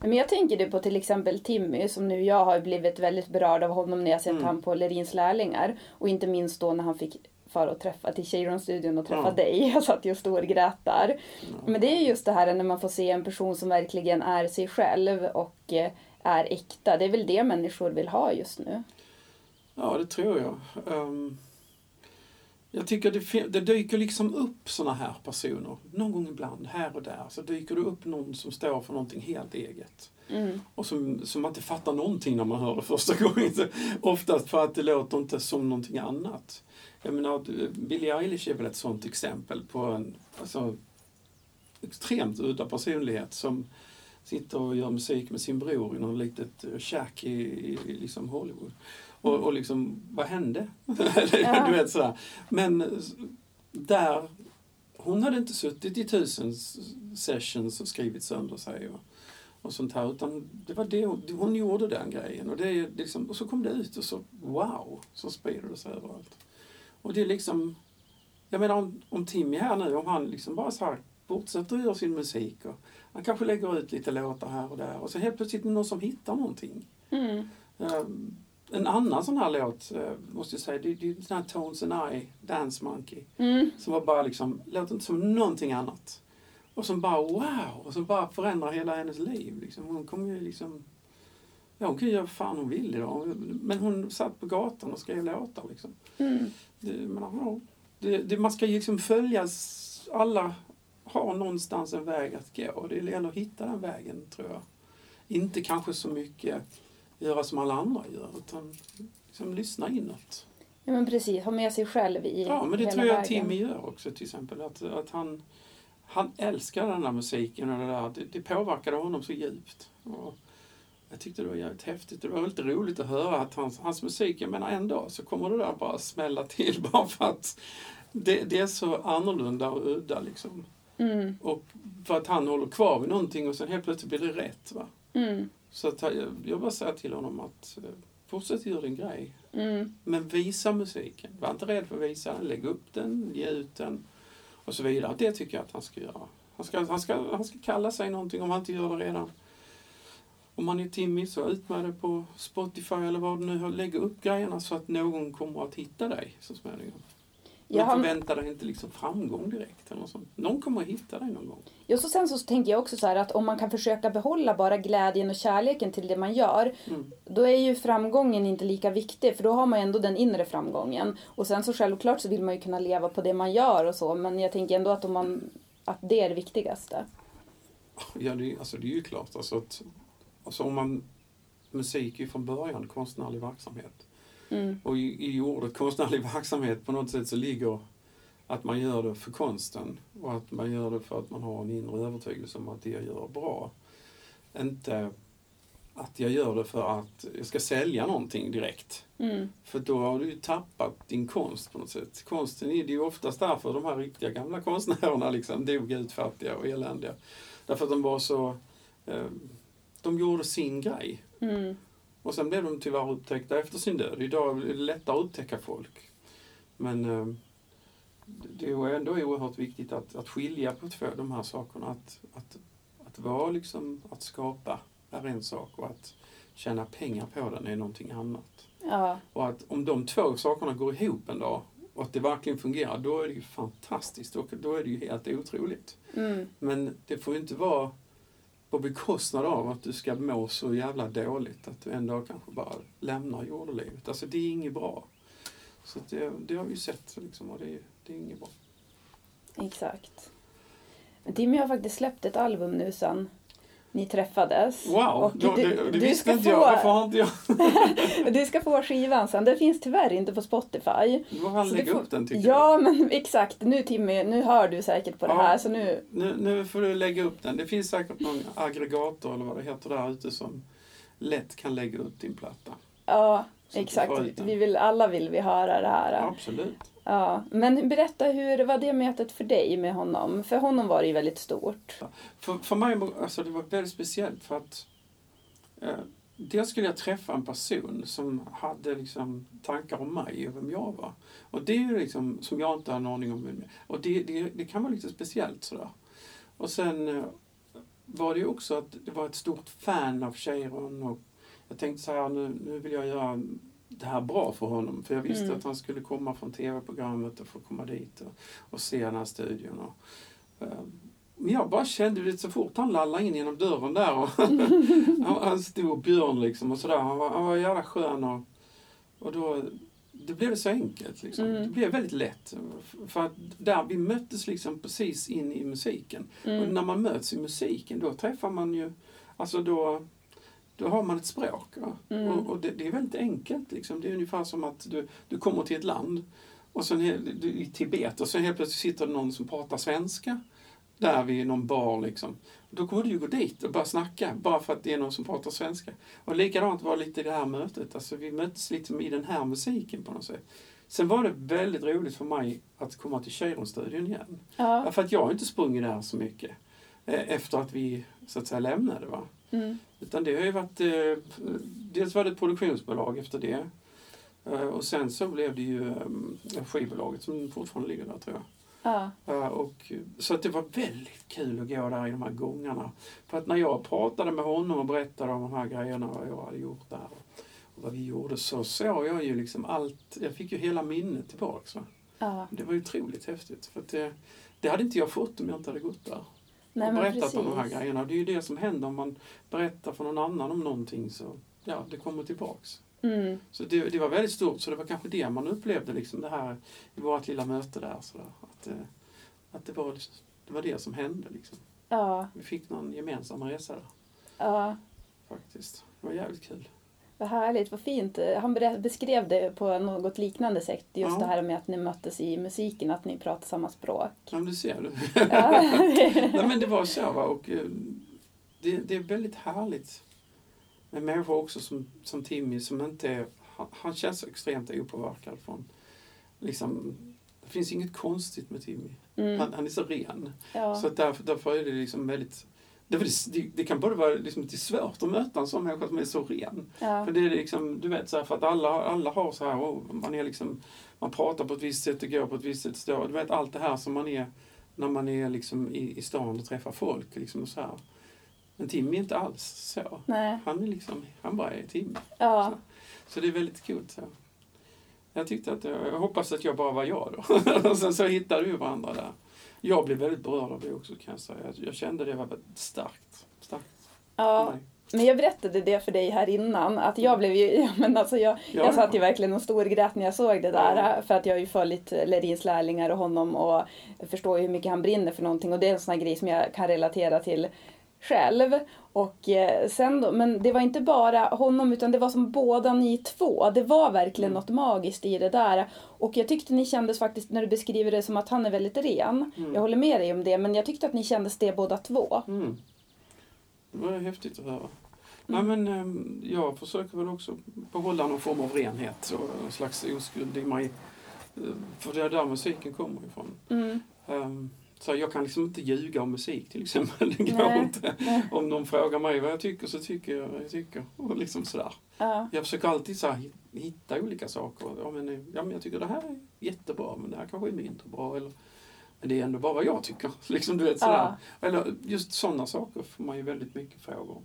Men jag tänker det på till exempel Timmy som nu jag har blivit väldigt berörd av honom när jag sett Mm. han på Lerins lärlingar. Och inte minst då när han fick fara och träffa till Cheiron-studion och träffa Ja. dig. <laughs> Jag satt ju och storgrät där. Men det är just det här när man får se en person som verkligen är sig själv och eh, är äkta. Det är väl det människor vill ha just nu. Ja, det tror jag. Ehm, jag tycker det, det dyker liksom upp såna här personer. Någon gång ibland, här och där, så dyker det upp någon som står för någonting helt eget. Mm. Och som, som man inte fattar någonting när man hör det första <laughs> gången. Oftast för att det låter inte som någonting annat. Jag menar, Billie Eilish är väl ett sånt exempel på en alltså, extremt udda personlighet som sitter och gör musik med sin bror i något litet eh, shack i, i, i liksom Hollywood. Och, och liksom, vad hände? <laughs> Ja. du vet sådär. Men där, hon hade inte suttit i tusen sessions och skrivit sönder sig och, och sånt här. Utan det var det hon, hon gjorde den grejen. Och, det är liksom, och så kom det ut och så wow, så sprider det sig överallt. Och det är liksom, jag menar om, om Timmy här nu, om han liksom bara så här fortsätter att göra sin musik och han kanske lägger ut lite låtar här och där och så helt plötsligt är det någon som hittar någonting. Mm. Ehm, en annan sån här låt, eh, måste jag säga, det, det är den här Tones and I, Dance Monkey. Mm. Som var bara liksom, låter inte som någonting annat. Och som bara wow! Och som bara förändrar hela hennes liv. Liksom. Hon kommer ju liksom... Ja, hon kan ju göra vad fan hon vill idag. Men hon satt på gatan och skrev låtar liksom. Mm. Det, men, det, det, man ska ju liksom följa, alla har någonstans en väg att gå. Det gäller att hitta den vägen tror jag. Inte kanske så mycket göra som alla andra gör, utan liksom lyssna inåt. Ja men precis, ha med sig själv i Ja, men det hela tror jag. Timmy gör också till exempel. Att, att han, han älskar den där musiken och det där. Det, det påverkade honom så djupt. Och jag tyckte det var jävligt häftigt. Det var lite roligt att höra att hans, hans musik, jag menar en dag så kommer det där bara smälla till <laughs> bara för att det, det är så annorlunda och udda liksom. Mm, Och för att han håller kvar vid någonting och sen helt plötsligt blir det rätt. Va? mm, Så att jag, bara säger till honom att eh, fortsätt göra din grej. mm, Men visa musiken. Var inte rädd för att visa den. Lägg upp den, ge ut den och så vidare. Det tycker jag att han ska göra. Han ska, han ska, han ska kalla sig någonting om han inte gör det redan. Om man är Timmy så ut med det på Spotify eller vad du nu har. Lägg upp grejerna så att någon kommer att hitta dig så småningom. Jag Men har- förvänta dig inte liksom framgång direkt. Eller något sånt. Någon kommer att hitta dig någon gång. Ja, så sen så tänker jag också så här att om man kan försöka behålla bara glädjen och kärleken till det man gör, Mm. då är ju framgången inte lika viktig, för då har man ändå den inre framgången. Och sen så självklart så vill man ju kunna leva på det man gör och så, men jag tänker ändå att, om man, att det är det viktigaste. Ja, det, är- alltså, det är ju klart. Alltså, att, alltså, om man, musik är ju från början konstnärlig verksamhet. Mm. Och i, i ordet konstnärlig verksamhet på något sätt så ligger att man gör det för konsten och att man gör det för att man har en inre övertygelse om att det jag gör är bra. Inte att jag gör det för att jag ska sälja någonting direkt. Mm. För då har du ju tappat din konst på något sätt. Konsten är det ju oftast därför de här riktiga gamla konstnärerna liksom dog utfattiga och eländiga. Därför att de var så... Eh, de gjorde sin grej. Mm. Och sen blev de tyvärr upptäckta efter sin död. Idag är det lättare att upptäcka folk. Men eh, det är ju ändå oerhört viktigt att, att skilja på två, de här sakerna. Att, att, att vara liksom, att skapa är en sak och att tjäna pengar på den är någonting annat. Ja, Och att om de två sakerna går ihop en dag och att det verkligen fungerar, då är det ju fantastiskt och då är det ju helt otroligt. mm. Men det får ju inte vara på bekostnad av att du ska må så jävla dåligt att du en dag kanske bara lämnar jordelivet. Alltså det är inget bra. Så att det, det har vi ju sett liksom och det, det är inget bra. exakt. Men Timmy har faktiskt släppt ett album nu sen ni träffades. Wow, Och du- det, det du ska inte få- jag. Varför har inte jag... <laughs> Du ska få skivan sen. Den finns tyvärr inte på Spotify. Du får väl lägga du upp den tycker Ja, men <laughs> exakt. Nu Timmy, nu hör du säkert på det Ja. här. Så nu, jag. Nu, nu får du lägga upp den. Det finns säkert någon aggregator eller vad det heter där ute som lätt kan lägga ut din platta. ja, Så du exakt. Vi vill, alla vill vi höra det här. Absolut. Ja. Men berätta, hur var det mötet för dig med honom? För honom var det ju väldigt stort. För, för mig alltså, det var väldigt speciellt för att eh, dels skulle jag träffa en person som hade liksom, tankar om mig och vem jag var. Och det är ju liksom som jag inte har en aning om. Och det, det, det kan vara lite speciellt sådär. Och sen eh, var det ju också att det var ett stort fan av Cheiron och jag tänkte så här, nu, nu vill jag göra det här bra för honom. För jag visste Mm. att han skulle komma från tv-programmet och få komma dit och, och se den här studion. Och, eh, men jag bara kände det så fort han lallade in genom dörren där och <laughs> han var en stor björn liksom och sådär. Han var, han var jävla skön och, och då det blev det så enkelt liksom. Mm. Det blev väldigt lätt. För att där vi möttes liksom precis in i musiken. Och Mm. när man möts i musiken då träffar man ju, alltså då, då har man ett språk. Mm. Och, och det, det är väldigt enkelt liksom. Det är ungefär som att du, du kommer till ett land och sen du, i Tibet och sen helt plötsligt sitter det någon som pratar svenska där vid någon bar liksom. Då kommer du ju gå dit och bara snacka bara för att det är någon som pratar svenska. Och likadant var det lite i det här mötet. Alltså vi möttes liksom i den här musiken på något sätt. Sen var det väldigt roligt för mig att komma till Cheiron-studion igen. Ja. Ja, För att jag har inte sprungit där så mycket eh, efter att vi så att säga lämnade. Va? Mm. Utan det har ju varit, eh, dels var det ett produktionsbolag efter det. Eh, och sen så blev det ju eh, skivbolaget som fortfarande ligger där tror jag. Ja. Och, så att det var väldigt kul att gå där i de här gångarna. För att när jag pratade med honom och berättade om de här grejerna vad jag hade gjort där. vad vi gjorde så såg jag ju liksom allt, jag fick ju hela minnet tillbaks. Va? Ja, Det var ju otroligt häftigt. För det, det hade inte jag fått om jag inte hade gått där. Nej berättat precis. om de här grejerna. Det är ju det som händer om man berättar för någon annan om någonting så ja, det kommer tillbaks. Mm. Så det, det var väldigt stort, så det var kanske det man upplevde liksom det här i vårt lilla möte där. Så där. Att, eh, att det, var, liksom- det var det som hände liksom. Ja, Vi fick någon gemensam resa där ja. faktiskt. Det var jävligt kul. Vad härligt, vad fint. Han beskrev det på något liknande sätt. Just Ja. det här med att ni möttes i musiken, att ni pratar samma språk. Ja, men du ser. <laughs> Du. Ja. Nej, men det var så. Va? Och, eh, det, det är väldigt härligt med människor också som, som Timmy som inte är, han, han känns extremt opåverkad från, liksom, det finns inget konstigt med Timmy. Mm. Han, han är så ren. Ja. Så därför, därför är det liksom väldigt, därför det, det kan både vara liksom lite svårt att möta en sån människa som är så ren. Ja. För det är liksom, du vet så här, för att alla, alla har så här, oh, man är liksom, man pratar på ett visst sätt och går på ett visst sätt, står, du vet allt det här som man är när man är liksom i, i stan och träffar folk liksom och så här. Men Timmy är inte alls så. Nej. Han är liksom, han bara är Timmy. Ja. Så det är väldigt kul. Så. Jag tyckte att, jag, jag hoppas att jag bara var jag då. <laughs> och sen så hittade vi varandra där. Jag blev väldigt berörd av det också kan jag säga. Jag, kände det var starkt. Starkt ja. Men jag berättade det för dig här innan, att jag blev ju, <laughs> men alltså jag, Ja. jag satt ju verkligen och storgrät när jag såg det där. Ja. För att jag har ju följt Lerins lärlingar och honom och förstår ju hur mycket han brinner för någonting. Och det är en sån här grej som jag kan relatera till själv. Och eh, sen då, men det var inte bara honom utan det var som båda ni två. Det var verkligen något magiskt i det där. Och jag tyckte ni kändes faktiskt, när du beskriver det som att han är väldigt ren. Jag håller med dig om det, men jag tyckte att ni kändes det båda två. Mm. Det var häftigt att höra. Nej, men, ehm, jag försöker väl också behålla någon form av renhet och en slags oskuld i mig. Eh, För det är där musiken kommer ifrån. Mm. Så jag kan liksom inte ljuga om musik till exempel. <laughs> Det går Nej. inte. Om någon frågar mig vad jag tycker så tycker jag vad jag tycker. Och liksom sådär. Ja. Jag försöker alltid så här, hitta olika saker. Ja men, ja, men jag tycker det här är jättebra men det här kanske är mindre bra. Eller, men det är ändå bara vad jag tycker. <laughs> Liksom, du vet, sådär. Eller just sådana saker får man ju väldigt mycket frågor om.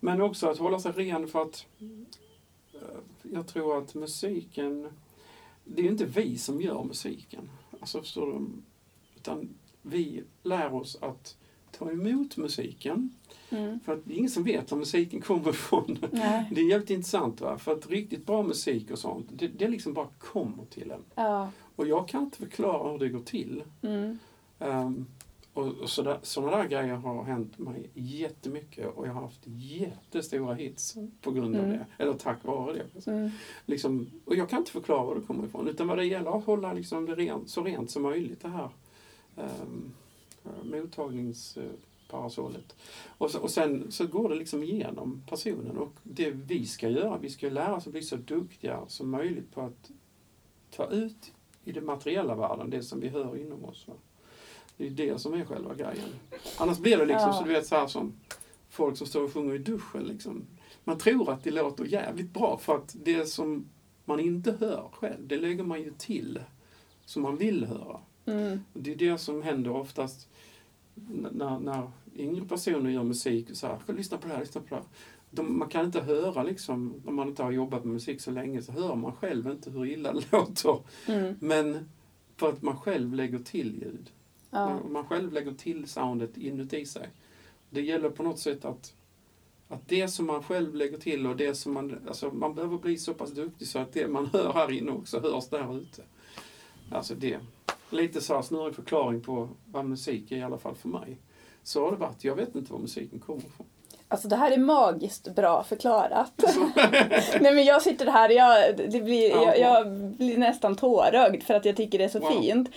Men också att hålla sig ren för att eh, jag tror att musiken, det är ju inte vi som gör musiken. Alltså förstår du? Utan vi lär oss att ta emot musiken. Mm. För att det är ingen som vet var musiken kommer ifrån. Nej. Det är jävligt intressant va? för att riktigt bra musik och sånt, det, det liksom bara kommer till en. Ja. Och jag kan inte förklara hur det går till. Mm. Um, och och sådär, sådana där grejer har hänt mig jättemycket och jag har haft jättestora hits på grund av Mm. det. Eller tack vare det. Mm. Liksom, och jag kan inte förklara var det kommer ifrån. Utan vad det gäller att hålla liksom det rent, så rent som möjligt det här um, mottagningsparasollet. Och, så, och sen så går det liksom igenom personen och det vi ska göra, vi ska lära oss att bli så duktiga som möjligt på att ta ut i den materiella världen det som vi hör inom oss. Va? Det är det som är själva grejen. Annars blir det liksom Ja. så du vet så här som folk som står och sjunger i duschen. Liksom. Man tror att det låter jävligt bra för att det som man inte hör själv, det lägger man ju till som man vill höra. Mm. Det är det som händer oftast när, när yngre personer gör musik. Så här, lyssna på det här, lyssna på det här. De, man kan inte höra, liksom, om man inte har jobbat med musik så länge, så hör man själv inte hur illa det <laughs> låter. Mm. Men för att man själv lägger till ljud. Ja. Man, man själv lägger till soundet inuti sig. Det gäller på något sätt att, att det som man själv lägger till och det som man... Alltså man behöver bli så pass duktig så att det man <laughs> hör här inne också hörs där ute. Alltså det. Lite så här snurrig förklaring på vad musik är i alla fall för mig. Så har det varit. Jag vet inte var musiken kommer ifrån. Alltså det här är magiskt bra förklarat. <laughs> <laughs> Nej men jag sitter här jag, det blir, Ja, jag, jag blir nästan tårögd för att jag tycker det är så Wow. fint.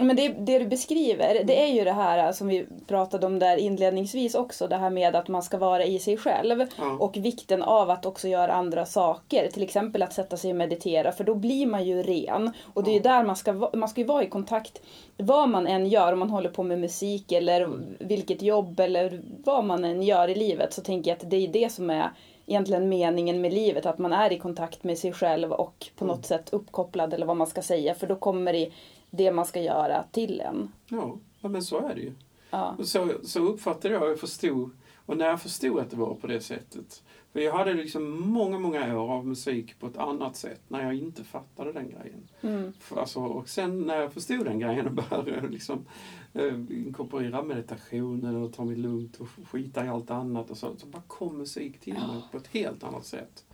Men det, det du beskriver, det är ju det här som vi pratade om där inledningsvis också, det här med att man ska vara i sig själv. Ja. Och vikten av att också göra andra saker, till exempel att sätta sig och meditera, för då blir man ju ren. Och det är ju där man ska, man ska ju vara i kontakt, vad man än gör, om man håller på med musik eller vilket jobb eller vad man än gör i livet, så tänker jag att det är det som är egentligen meningen med livet, att man är i kontakt med sig själv och på något sätt uppkopplad eller vad man ska säga, för då kommer det, det man ska göra till en. Ja, ja, men så är det ju. Ja. Och Så, så uppfattade jag och förstod Och när jag förstod att det var på det sättet. För jag hade liksom många, många år av musik på ett annat sätt när jag inte fattade den grejen. Mm. Alltså, och sen när jag förstod den grejen och <laughs> började liksom, eh, inkorporera meditationen och ta mig lugnt och skita i allt annat och så, så bara kom musik till mig på ett helt annat sätt.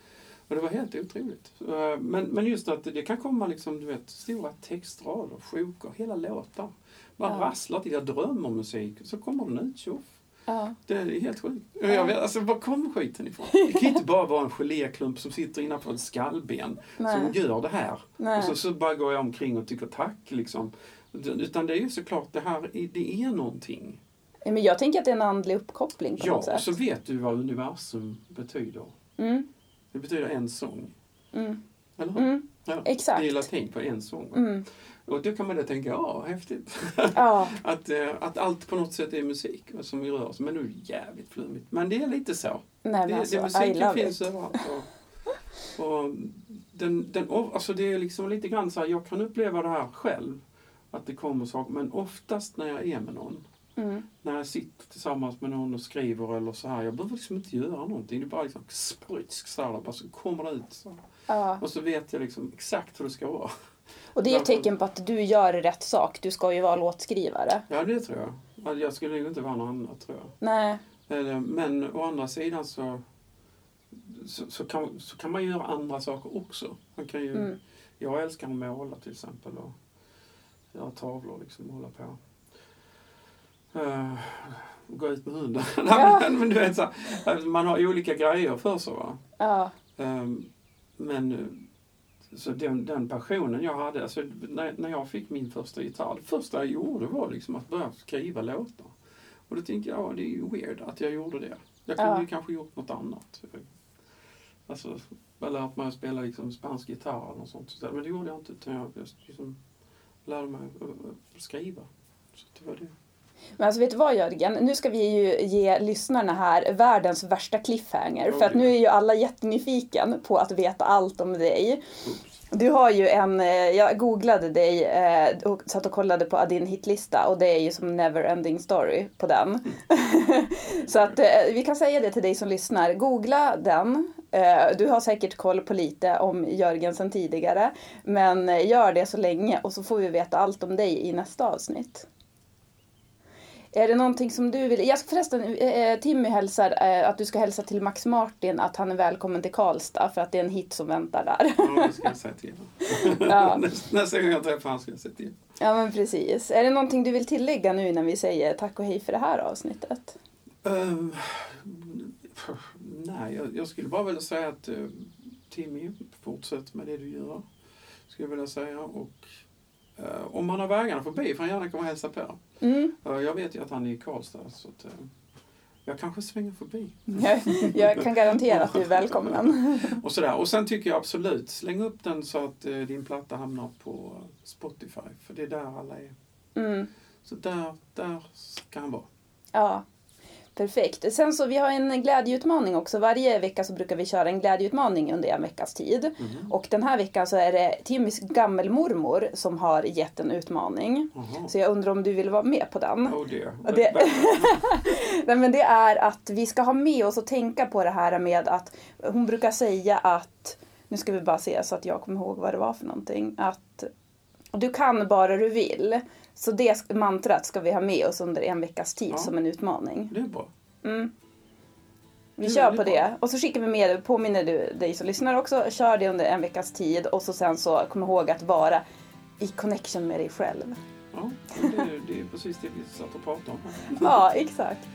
Och det var helt otroligt. Eh, Men, men just att det kan komma liksom, du vet, stora textrader, sjok och hela låtar. Bara Ja. rasslar till. Jag drömmer musik så kommer den ut, tjoff. Ja. Det är helt sjukt. Jag vet, alltså, var kommer skiten ifrån? <laughs> Det kan inte bara vara en geléklump som sitter innanför ett skallben Nej. som gör det här. Nej. Och så, så bara går jag omkring och tycker tack liksom. Utan det är ju såklart, det här är- det är någonting. Men jag tänker att det är en andlig uppkoppling på Ja, något sätt. så vet du vad universum betyder. Mm. Det betyder en sång. Mm. Eller hur? Mm. Ja, Exakt. Det är latin på en sång. Mm. Och då kan man då tänka, ja, häftigt. <laughs> Ja, <laughs> att, eh, att allt på något sätt är musik som vi rör oss. Men nu är det jävligt flummigt. Men det är lite så. nej Det, alltså, det, musiken finns it. överallt. Och, och den, den, alltså det är liksom lite grann så här, jag kan uppleva det här själv. Att det kommer saker. Men oftast när jag är med någon. Mm. När jag sitter tillsammans med någon och skriver eller så här. Jag behöver liksom inte göra någonting. Det är bara liksom här. det Bara så kommer det ut. Så. Ja. Och så vet jag liksom exakt hur det ska vara. Och det är ett tecken på att du gör rätt sak. Du ska ju vara låtskrivare. Ja, det tror jag. Alltså, Jag skulle ju inte vara något annat tror jag. Nej. Men å andra sidan så, så, så, kan, så kan man ju göra andra saker också. Man kan ju, Mm. Jag älskar att måla till exempel och göra tavlor liksom och hålla på. Uh, gå ut med hunden. <laughs> Ja. men, du vet, så, här, man har olika grejer för sig. Va? Ja. Ehm, men eh, så den, den passionen jag hade, alltså, när, när jag fick min första gitarr, det första jag gjorde var liksom att börja skriva låtar. Och då tänkte jag, ja, det är ju weird att jag gjorde det. Jag kunde Ja. ju kanske gjort något annat. Alltså, jag lärt mig att spela liksom spansk gitarr eller något sånt. Men det gjorde jag inte, utan jag just liksom lärde mig att, att skriva. Så det var det. Men alltså vet du vad Jörgen? Nu ska vi ju ge lyssnarna här världens värsta cliffhanger. För att nu är ju alla jättenyfiken på att veta allt om dig. Oops. Du har ju en, eh, jag googlade dig eh, och satt och kollade på din hitlista och det är ju som never ending story på den. <laughs> Så att eh, vi kan säga det till dig som lyssnar, googla den. Du har säkert koll på lite om Jörgen sedan tidigare. Men gör det så länge och så får vi veta allt om dig i nästa avsnitt. Är det någonting som du vill... Jag förresten, eh, Timmy hälsar eh, att du ska hälsa till Max Martin att han är välkommen till Karlstad för att det är en hit som väntar där. Ja, det ska jag säga till. <laughs> Ja. <laughs> Nästa, gång jag träffar honom ska jag säga till. Ja men precis. Är det någonting du vill tillägga nu när vi säger tack och hej för det här avsnittet? Ehm, nej, jag, jag skulle bara vilja säga att uh, Timmy, fortsätt med det du gör. Skulle jag vilja säga. Och eh, om man har vägarna förbi får han gärna komma och hälsa på. Mm. Eh, jag vet ju att han är i Karlstad så att, eh, jag kanske svänger förbi. Jag, kan garantera att du är välkommen. Och, sådär. och sen tycker jag absolut, släng upp den så att eh, din platta hamnar på Spotify. För det är där alla är. Mm. Så där, där ska han vara. Ja, perfekt. Sen så vi har en glädjeutmaning också. Varje vecka så brukar vi köra en glädjeutmaning under en veckas tid. Och den här veckan så är det Timmys gammelmormor som har gett en utmaning. Jaha. Så jag undrar om du vill vara med på den? Oh dear. Det- <laughs> Nej, men det är att vi ska ha med oss och tänka på det här med att hon brukar säga att, nu ska vi bara se så att jag kommer ihåg vad det var för någonting, att du kan bara du vill. Så det mantrat ska vi ha med oss under en veckas tid Ja. som en utmaning. Det är bra. Mm. Vi Det är kör på bra. det. Och så skickar vi med, påminner du dig som lyssnar också, kör det under en veckas tid och så sen så kom ihåg att vara i connection med dig själv. Ja, det, det är precis det vi satt och pratade om. <laughs> Ja, exakt.